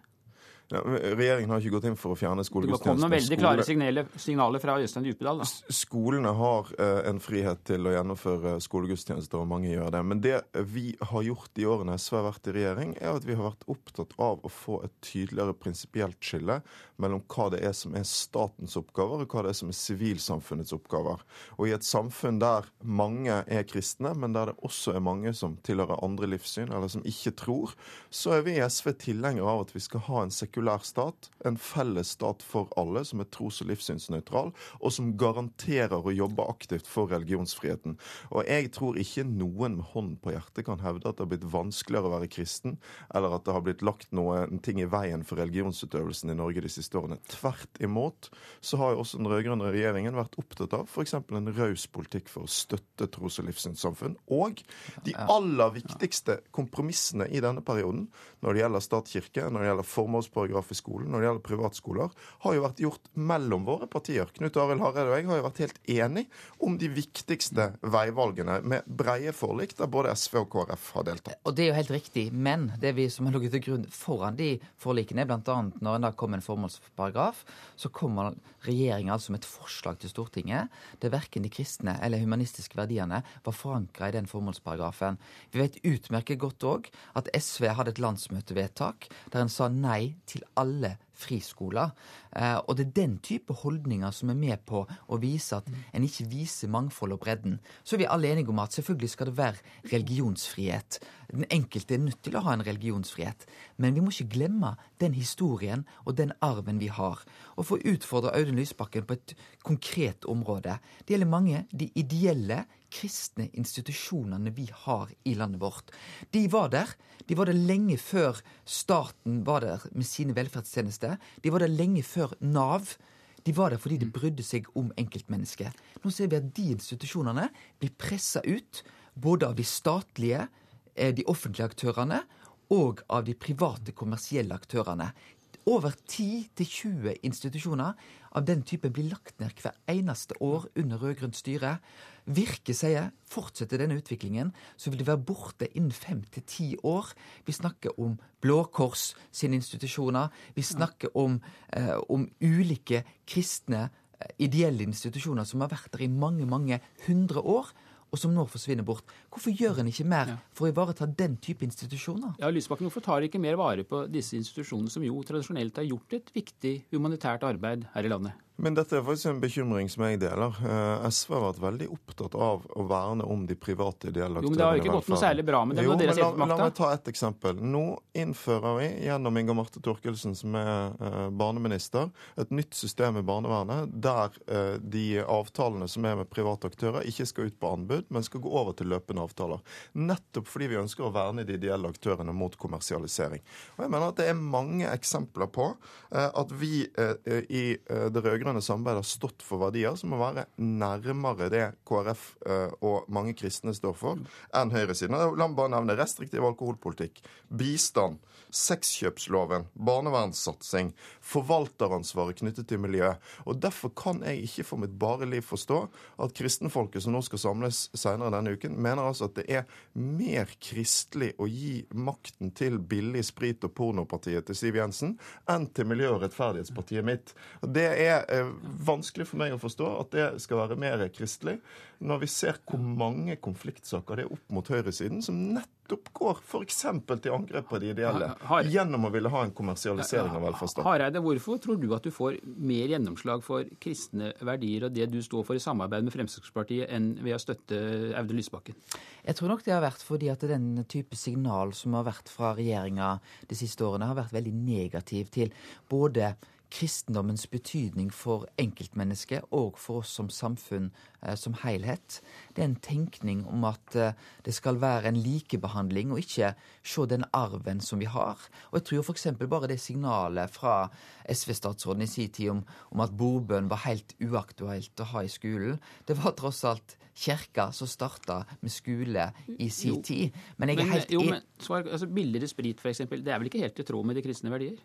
Ja, regjeringen har ikke gått inn for å fjerne skolegudstjenesten. Det kom noen veldig klare signaler, signaler fra Øystein Djupedal. Skolene har eh, en frihet til å gjennomføre skolegudstjenester, og mange gjør det. Men det vi har gjort i årene SV har vært i regjering, er at vi har vært opptatt av å få et tydeligere prinsipielt skille mellom hva det er som er statens oppgaver, og hva det er som er sivilsamfunnets oppgaver. Og i et samfunn der mange er kristne, men der det også er mange som tilhører andre livssyn, eller som ikke tror, så er vi i SV tilhengere av at vi skal ha en sekulær sekulær stat, en felles stat for alle, som er tros- og livssynsnøytral, og som garanterer å jobbe aktivt for religionsfriheten. Og jeg tror ikke noen med hånden på hjertet kan hevde at det har blitt vanskeligere å være kristen, eller at det har blitt lagt noen ting i veien for religionsutøvelsen i Norge de siste årene. Tvert imot så har jo også den rød-grønne regjeringen vært opptatt av f.eks. en raus politikk for å støtte tros- og livssynssamfunn. Og de aller viktigste kompromissene i denne perioden når det gjelder statskirke, når det gjelder formålsparagraf paragraf i skolen når det gjelder privatskoler, har jo vært gjort mellom våre partier. Knut Arild Hareide og jeg har jo vært helt enig om de viktigste veivalgene, med breie forlik der både SV og KrF har deltatt. Og Det er jo helt riktig, men det vi som har ligget til grunn foran de forlikene, bl.a. når en da kom en formålsparagraf, så kommer regjeringa altså med et forslag til Stortinget der verken de kristne eller humanistiske verdiene var forankra i den formålsparagrafen. Vi vet utmerket godt òg at SV hadde et landsmøtevedtak der en sa nei til til alle friskoler. Eh, og det er den type holdninger som er med på å vise at en ikke viser mangfold og bredden. Så er vi alle enige om at selvfølgelig skal det være religionsfrihet. Den enkelte er nødt til å ha en religionsfrihet. Men vi må ikke glemme den historien og den arven vi har. Og for å utfordre Audun Lysbakken på et konkret område. Det gjelder mange. De ideelle kristne institusjonene vi har i landet vårt. De var der. De var der lenge før staten var der med sine velferdstjenester de var der lenge før Nav. De var der fordi de brydde seg om enkeltmennesket. Nå ser vi at de institusjonene blir pressa ut, både av de statlige, eh, de offentlige aktørene, og av de private kommersielle aktørene. Over 10-20 institusjoner av den typen blir lagt ned hver eneste år under rød-grønt styre. Virke sier fortsetter denne utviklingen, så vil det være borte innen fem til ti år. Vi snakker om Blå Kors sine institusjoner. Vi snakker om, eh, om ulike kristne eh, ideelle institusjoner som har vært der i mange, mange hundre år og som nå forsvinner bort. Hvorfor gjør en ikke mer for å ivareta den type institusjoner? Ja, Lysbakken, Hvorfor tar ikke mer vare på disse institusjonene, som jo tradisjonelt har gjort et viktig humanitært arbeid her i landet? Men dette er faktisk en bekymring som jeg deler. Eh, SV har vært veldig opptatt av å verne om de private ideelle aktørene. Jo, men Det har ikke gått noe særlig bra med dem jo, når dere sitter på La meg ta et eksempel. Nå innfører vi gjennom Inga Marte Torkelsen, som er eh, barneminister, et nytt system i barnevernet der eh, de avtalene som er med private aktører, ikke skal ut på anbud, men skal gå over til løpende avtaler. Nettopp fordi vi ønsker å verne de ideelle aktørene mot kommersialisering. Og jeg mener at det er mange eksempler på at vi i det det rød-grønne samarbeidet har stått for verdier som må være nærmere det KrF eh, og mange kristne står for, enn høyresiden. La meg bare nevne restriktiv alkoholpolitikk, bistand, sexkjøpsloven, barnevernssatsing, forvalteransvaret knyttet til miljø. Og Derfor kan jeg ikke for mitt bare liv forstå at kristenfolket som nå skal samles senere denne uken, mener altså at det er mer kristelig å gi makten til billig sprit- og pornopartiet til Siv Jensen enn til Miljø- og rettferdighetspartiet mitt. Det er eh, vanskelig for meg å forstå at det skal være mer kristelig, når vi ser hvor mange konfliktsaker det er opp mot høyresiden, som nettopp går f.eks. til angrep på de ideelle, Har- gjennom å ville ha en kommersialisering av velferdsstaten. Hareide, hvorfor tror du at du får mer gjennomslag for kristne verdier og det du står for i samarbeid med Fremskrittspartiet, enn ved å støtte Audun Lysbakken? Jeg tror nok det har vært fordi at den type signal som har vært fra regjeringa de siste årene, har vært veldig negativ til både kristendommens betydning for enkeltmennesket og for oss som samfunn eh, som helhet. Det er en tenkning om at eh, det skal være en likebehandling, og ikke se den arven som vi har. Og jeg tror f.eks. bare det signalet fra SV-statsråden i sin tid om, om at bordbønn var helt uaktuelt å ha i skolen, det var tross alt kirka som starta med skole i sin tid. Men jeg er helt jo, en- men svar, altså, Billigere sprit, f.eks., det er vel ikke helt i tråd med de kristne verdier?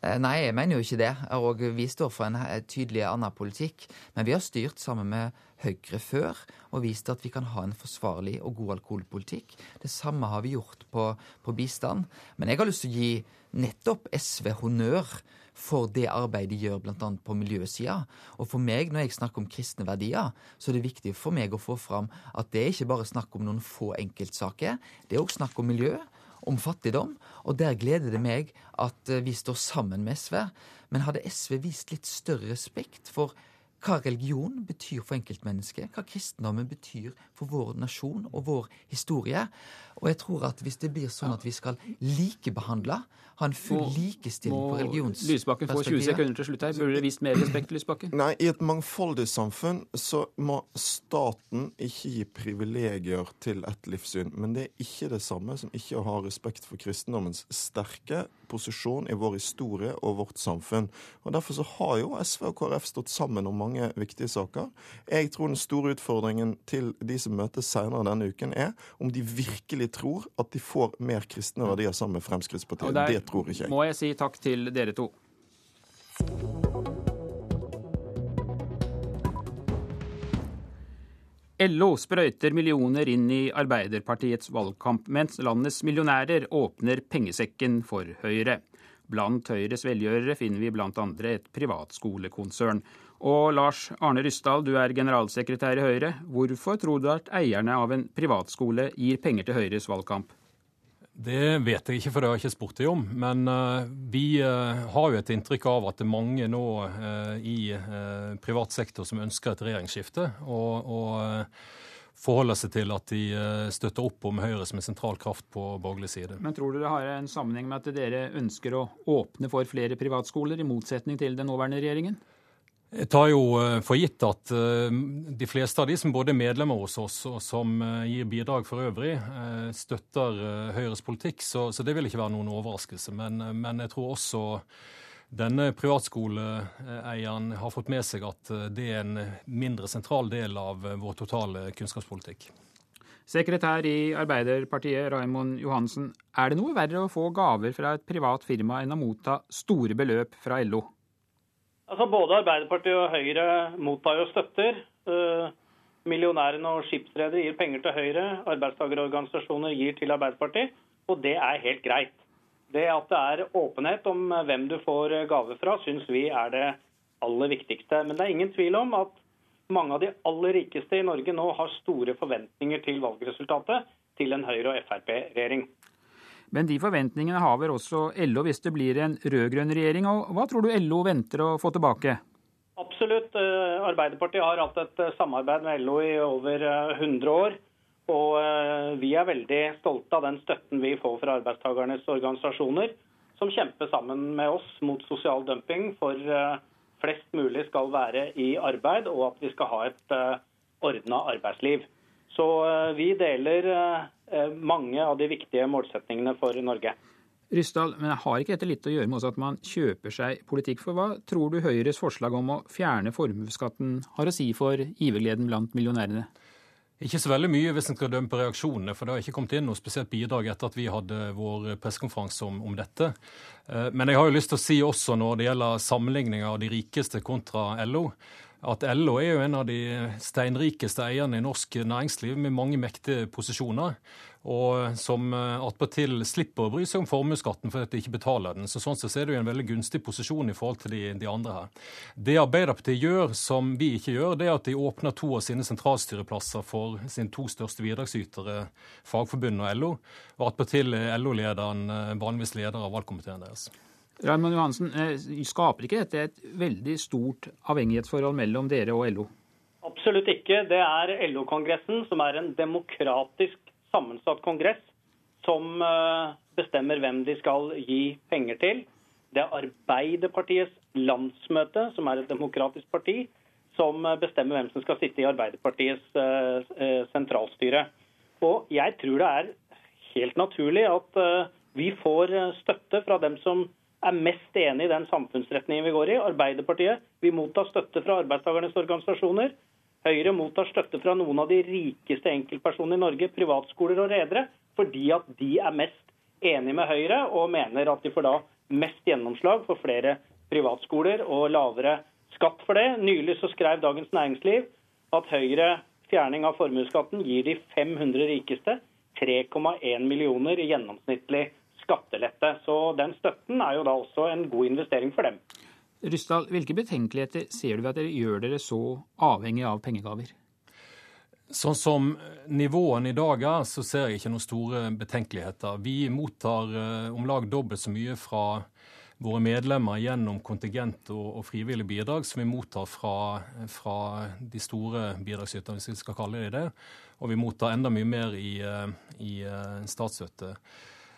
Eh, Nei, jeg mener jo ikke det. Og vi står for en tydelig annen politikk. Men vi har styrt sammen med Høyre før og vist at vi kan ha en forsvarlig og god alkoholpolitikk. Det samme har vi gjort på, på bistand. Men jeg har lyst til å gi nettopp SV honnør for det arbeidet de gjør bl.a. på miljøsida. Og for meg, når jeg snakker om kristne verdier, så er det viktig for meg å få fram at det er ikke bare snakk om noen få enkeltsaker. Det er òg snakk om miljø om fattigdom, og der gleder det meg at eh, vi står sammen med SV. Men hadde SV vist litt større respekt for hva religion betyr for enkeltmennesket, hva kristendommen betyr for vår nasjon og vår historie. Og jeg tror at hvis det blir sånn at vi skal likebehandle, ha en full Må- likestilling på religionsperspektivet Lysbakken får 20 sekunder til slutt her. Burde det vist mer respekt, Lysbakken? Nei, i et mangfoldig samfunn så må staten ikke gi privilegier til et livssyn. Men det er ikke det samme som ikke å ha respekt for kristendommens sterke posisjon i vår historie og vårt samfunn. Og Derfor så har jo SV og KrF stått sammen om mange viktige saker. Jeg tror den store utfordringen til de som møtes senere denne uken, er om de virkelig tror at de får mer kristne verdier sammen med Fremskrittspartiet. Og der Det tror ikke jeg. må jeg si takk til dere to. LO sprøyter millioner inn i Arbeiderpartiets valgkamp, mens landets millionærer åpner pengesekken for Høyre. Blant Høyres velgjørere finner vi andre et privatskolekonsern. Og Lars Arne Ryssdal, du er generalsekretær i Høyre. Hvorfor tror du at eierne av en privatskole gir penger til Høyres valgkamp? Det vet jeg ikke, for det har jeg ikke spurt dem om. Men uh, vi uh, har jo et inntrykk av at det er mange nå uh, i privat sektor som ønsker et regjeringsskifte. Og, og forholder seg til at de støtter opp om Høyre som en sentral kraft på borgerlig side. Men tror du det har en sammenheng med at dere ønsker å åpne for flere privatskoler, i motsetning til den nåværende regjeringen? Jeg tar jo eh, for gitt at eh, de fleste av de som både er medlemmer hos oss og som eh, gir bidrag for øvrig, støtter Høyres politikk, så, så det vil ikke være noen overraskelse. Men, men jeg tror også denne privatskoleeieren har fått med seg at det er en mindre sentral del av vår totale kunnskapspolitikk. Sekretær i Arbeiderpartiet, Raimond Johansen. Er det noe verre å få gaver fra et privat firma enn å motta store beløp fra LO? Altså Både Arbeiderpartiet og Høyre mottar jo støtter. Eh, millionærene og skipsredere gir penger til Høyre. Arbeidstakerorganisasjoner gir til Arbeiderpartiet. Og det er helt greit. Det at det er åpenhet om hvem du får gave fra, syns vi er det aller viktigste. Men det er ingen tvil om at mange av de aller rikeste i Norge nå har store forventninger til valgresultatet til en Høyre- og Frp-regjering. Men de forventningene har vel også LO hvis det blir en rød-grønn regjering. og Hva tror du LO venter å få tilbake? Absolutt. Eh, Arbeiderpartiet har hatt et eh, samarbeid med LO i over 100 eh, år. Og vi er veldig stolte av den støtten vi får fra arbeidstakernes organisasjoner, som kjemper sammen med oss mot sosial dumping for flest mulig skal være i arbeid, og at vi skal ha et ordna arbeidsliv. Så uh, vi deler uh, mange av de viktige målsetningene for Norge. Ryssdal, men jeg har ikke dette litt å gjøre med at man kjøper seg politikk? For hva tror du Høyres forslag om å fjerne formuesskatten har å si for givergleden blant millionærene? Ikke så veldig mye hvis en skal dømme på reaksjonene, for det har ikke kommet inn noe spesielt bidrag etter at vi hadde vår pressekonferanse om, om, dette. Eh, men jeg har jo lyst til å si også når det gjelder sammenligninger av de rikeste kontra LO, at LO er jo en av de steinrikeste eierne i norsk næringsliv med mange mektige posisjoner og som eh, attpåtil slipper å bry seg om formuesskatten fordi de ikke betaler den. Så Sånn sett er det jo en veldig gunstig posisjon i forhold til de, de, andre her. Det Arbeiderpartiet gjør som vi ikke gjør, det er at de åpner to av sine sentralstyreplasser for sine to største bidragsytere, Fagforbundet og LO. Og attpåtil er LO-lederen eh, vanligvis leder av valgkomiteen deres. Raymond Johansen, eh, skaper ikke dette et veldig stort avhengighetsforhold mellom dere og LO? Absolutt ikke. Det er LO-kongressen som er en demokratisk sammensatt kongress som eh, bestemmer hvem de skal gi penger til. Det er Arbeiderpartiets landsmøte, som er et demokratisk parti, som eh, bestemmer hvem som skal sitte i Arbeiderpartiets sentralstyre. Og jeg tror det er helt naturlig at vi får støtte fra dem som er mest enig i den samfunnsretningen vi går i. Arbeiderpartiet vi motta støtte fra arbeidstakernes organisasjoner. Høyre mottar støtte fra noen av de rikeste enkeltpersonene i Norge, privatskoler og redere, fordi at de er mest enige med Høyre og mener at de får da mest gjennomslag for flere privatskoler og lavere skatt for det. Nylig så skrev Dagens Næringsliv at Høyre fjerning av formuesskatten gir de 500 rikeste 3,1 millioner i gjennomsnittlig skattelette. Så den støtten er jo da også en god investering for dem. Ryssdal, hvilke betenkeligheter ser du ved at dere gjør dere så avhengig av pengegaver? Sånn som nivåene i dag er, så ser jeg ikke noen store betenkeligheter. Vi mottar uh, om lag dobbelt så mye fra våre medlemmer gjennom kontingent og, og frivillige bidrag som vi mottar fra, fra de store bidragsyterne, hvis vi skal kalle det det. Og vi mottar enda mye mer i, uh, i uh, statsstøtte.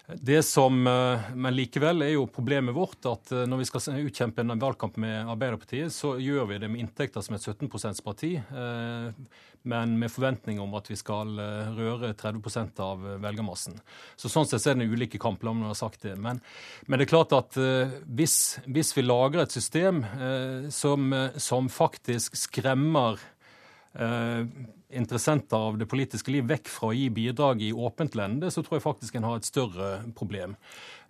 Det som, eh, Men likevel er jo problemet vårt at eh, når vi skal utkjempe en valgkamp med Arbeiderpartiet, så gjør vi det med inntekter som et 17 %-parti, eh, men med forventning om at vi skal røre 30% av velgermassen. Så Sånn sett er det ulike kamp, la meg ha sagt det. Men, men, det er klart at hvis, hvis vi lager et system som, som faktisk skremmer interessenter av det politiske liv vekk fra å gi bidrag i åpent lende, så tror jeg faktisk en har et større problem.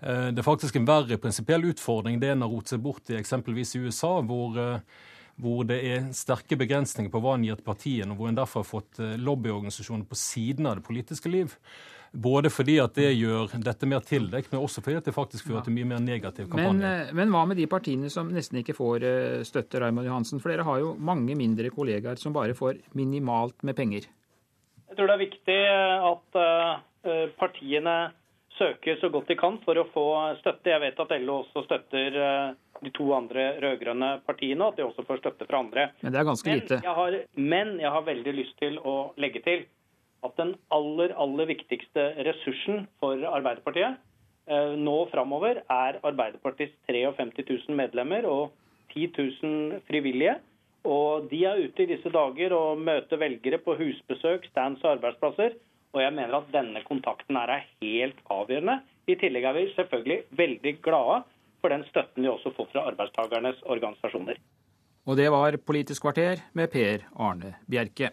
Eh, det er faktisk en verre prinsipiell utfordring det en har rotet seg bort i eksempelvis i USA, hvor, eh, hvor det er sterke begrensninger på hva en gir til partiene, og hvor en derfor har fått eh, lobbyorganisasjoner på siden av det politiske liv. Både fordi at det gjør dette mer tildekt, men også fordi at det faktisk fører til mye mer negativ kampanje. Men, eh, men hva med de partiene som nesten ikke får eh, støtte, Raymond Johansen? For dere har jo mange mindre kollegaer som bare får minimalt med penger. Jeg tror det er viktig eh, at partiene søker så godt de kan for å få støtte. Jeg vet at LO også støtter de to andre rød-grønne partiene, og at de også får støtte fra andre. Men det er ganske lite. Men jeg har, men jeg har veldig lyst til å legge til at den aller, aller viktigste ressursen for Arbeiderpartiet eh, nå framover er Arbeiderpartiets 53 000 medlemmer og 10 000 frivillige. Og De er ute i disse dager og møter velgere på husbesøk, stands og arbeidsplasser. Og jeg mener at denne kontakten er helt avgjørende. I tillegg er vi selvfølgelig veldig glade for den støtten vi også får fra arbeidstakernes organisasjoner. Og det var Politisk kvarter med Per Arne Bjerke.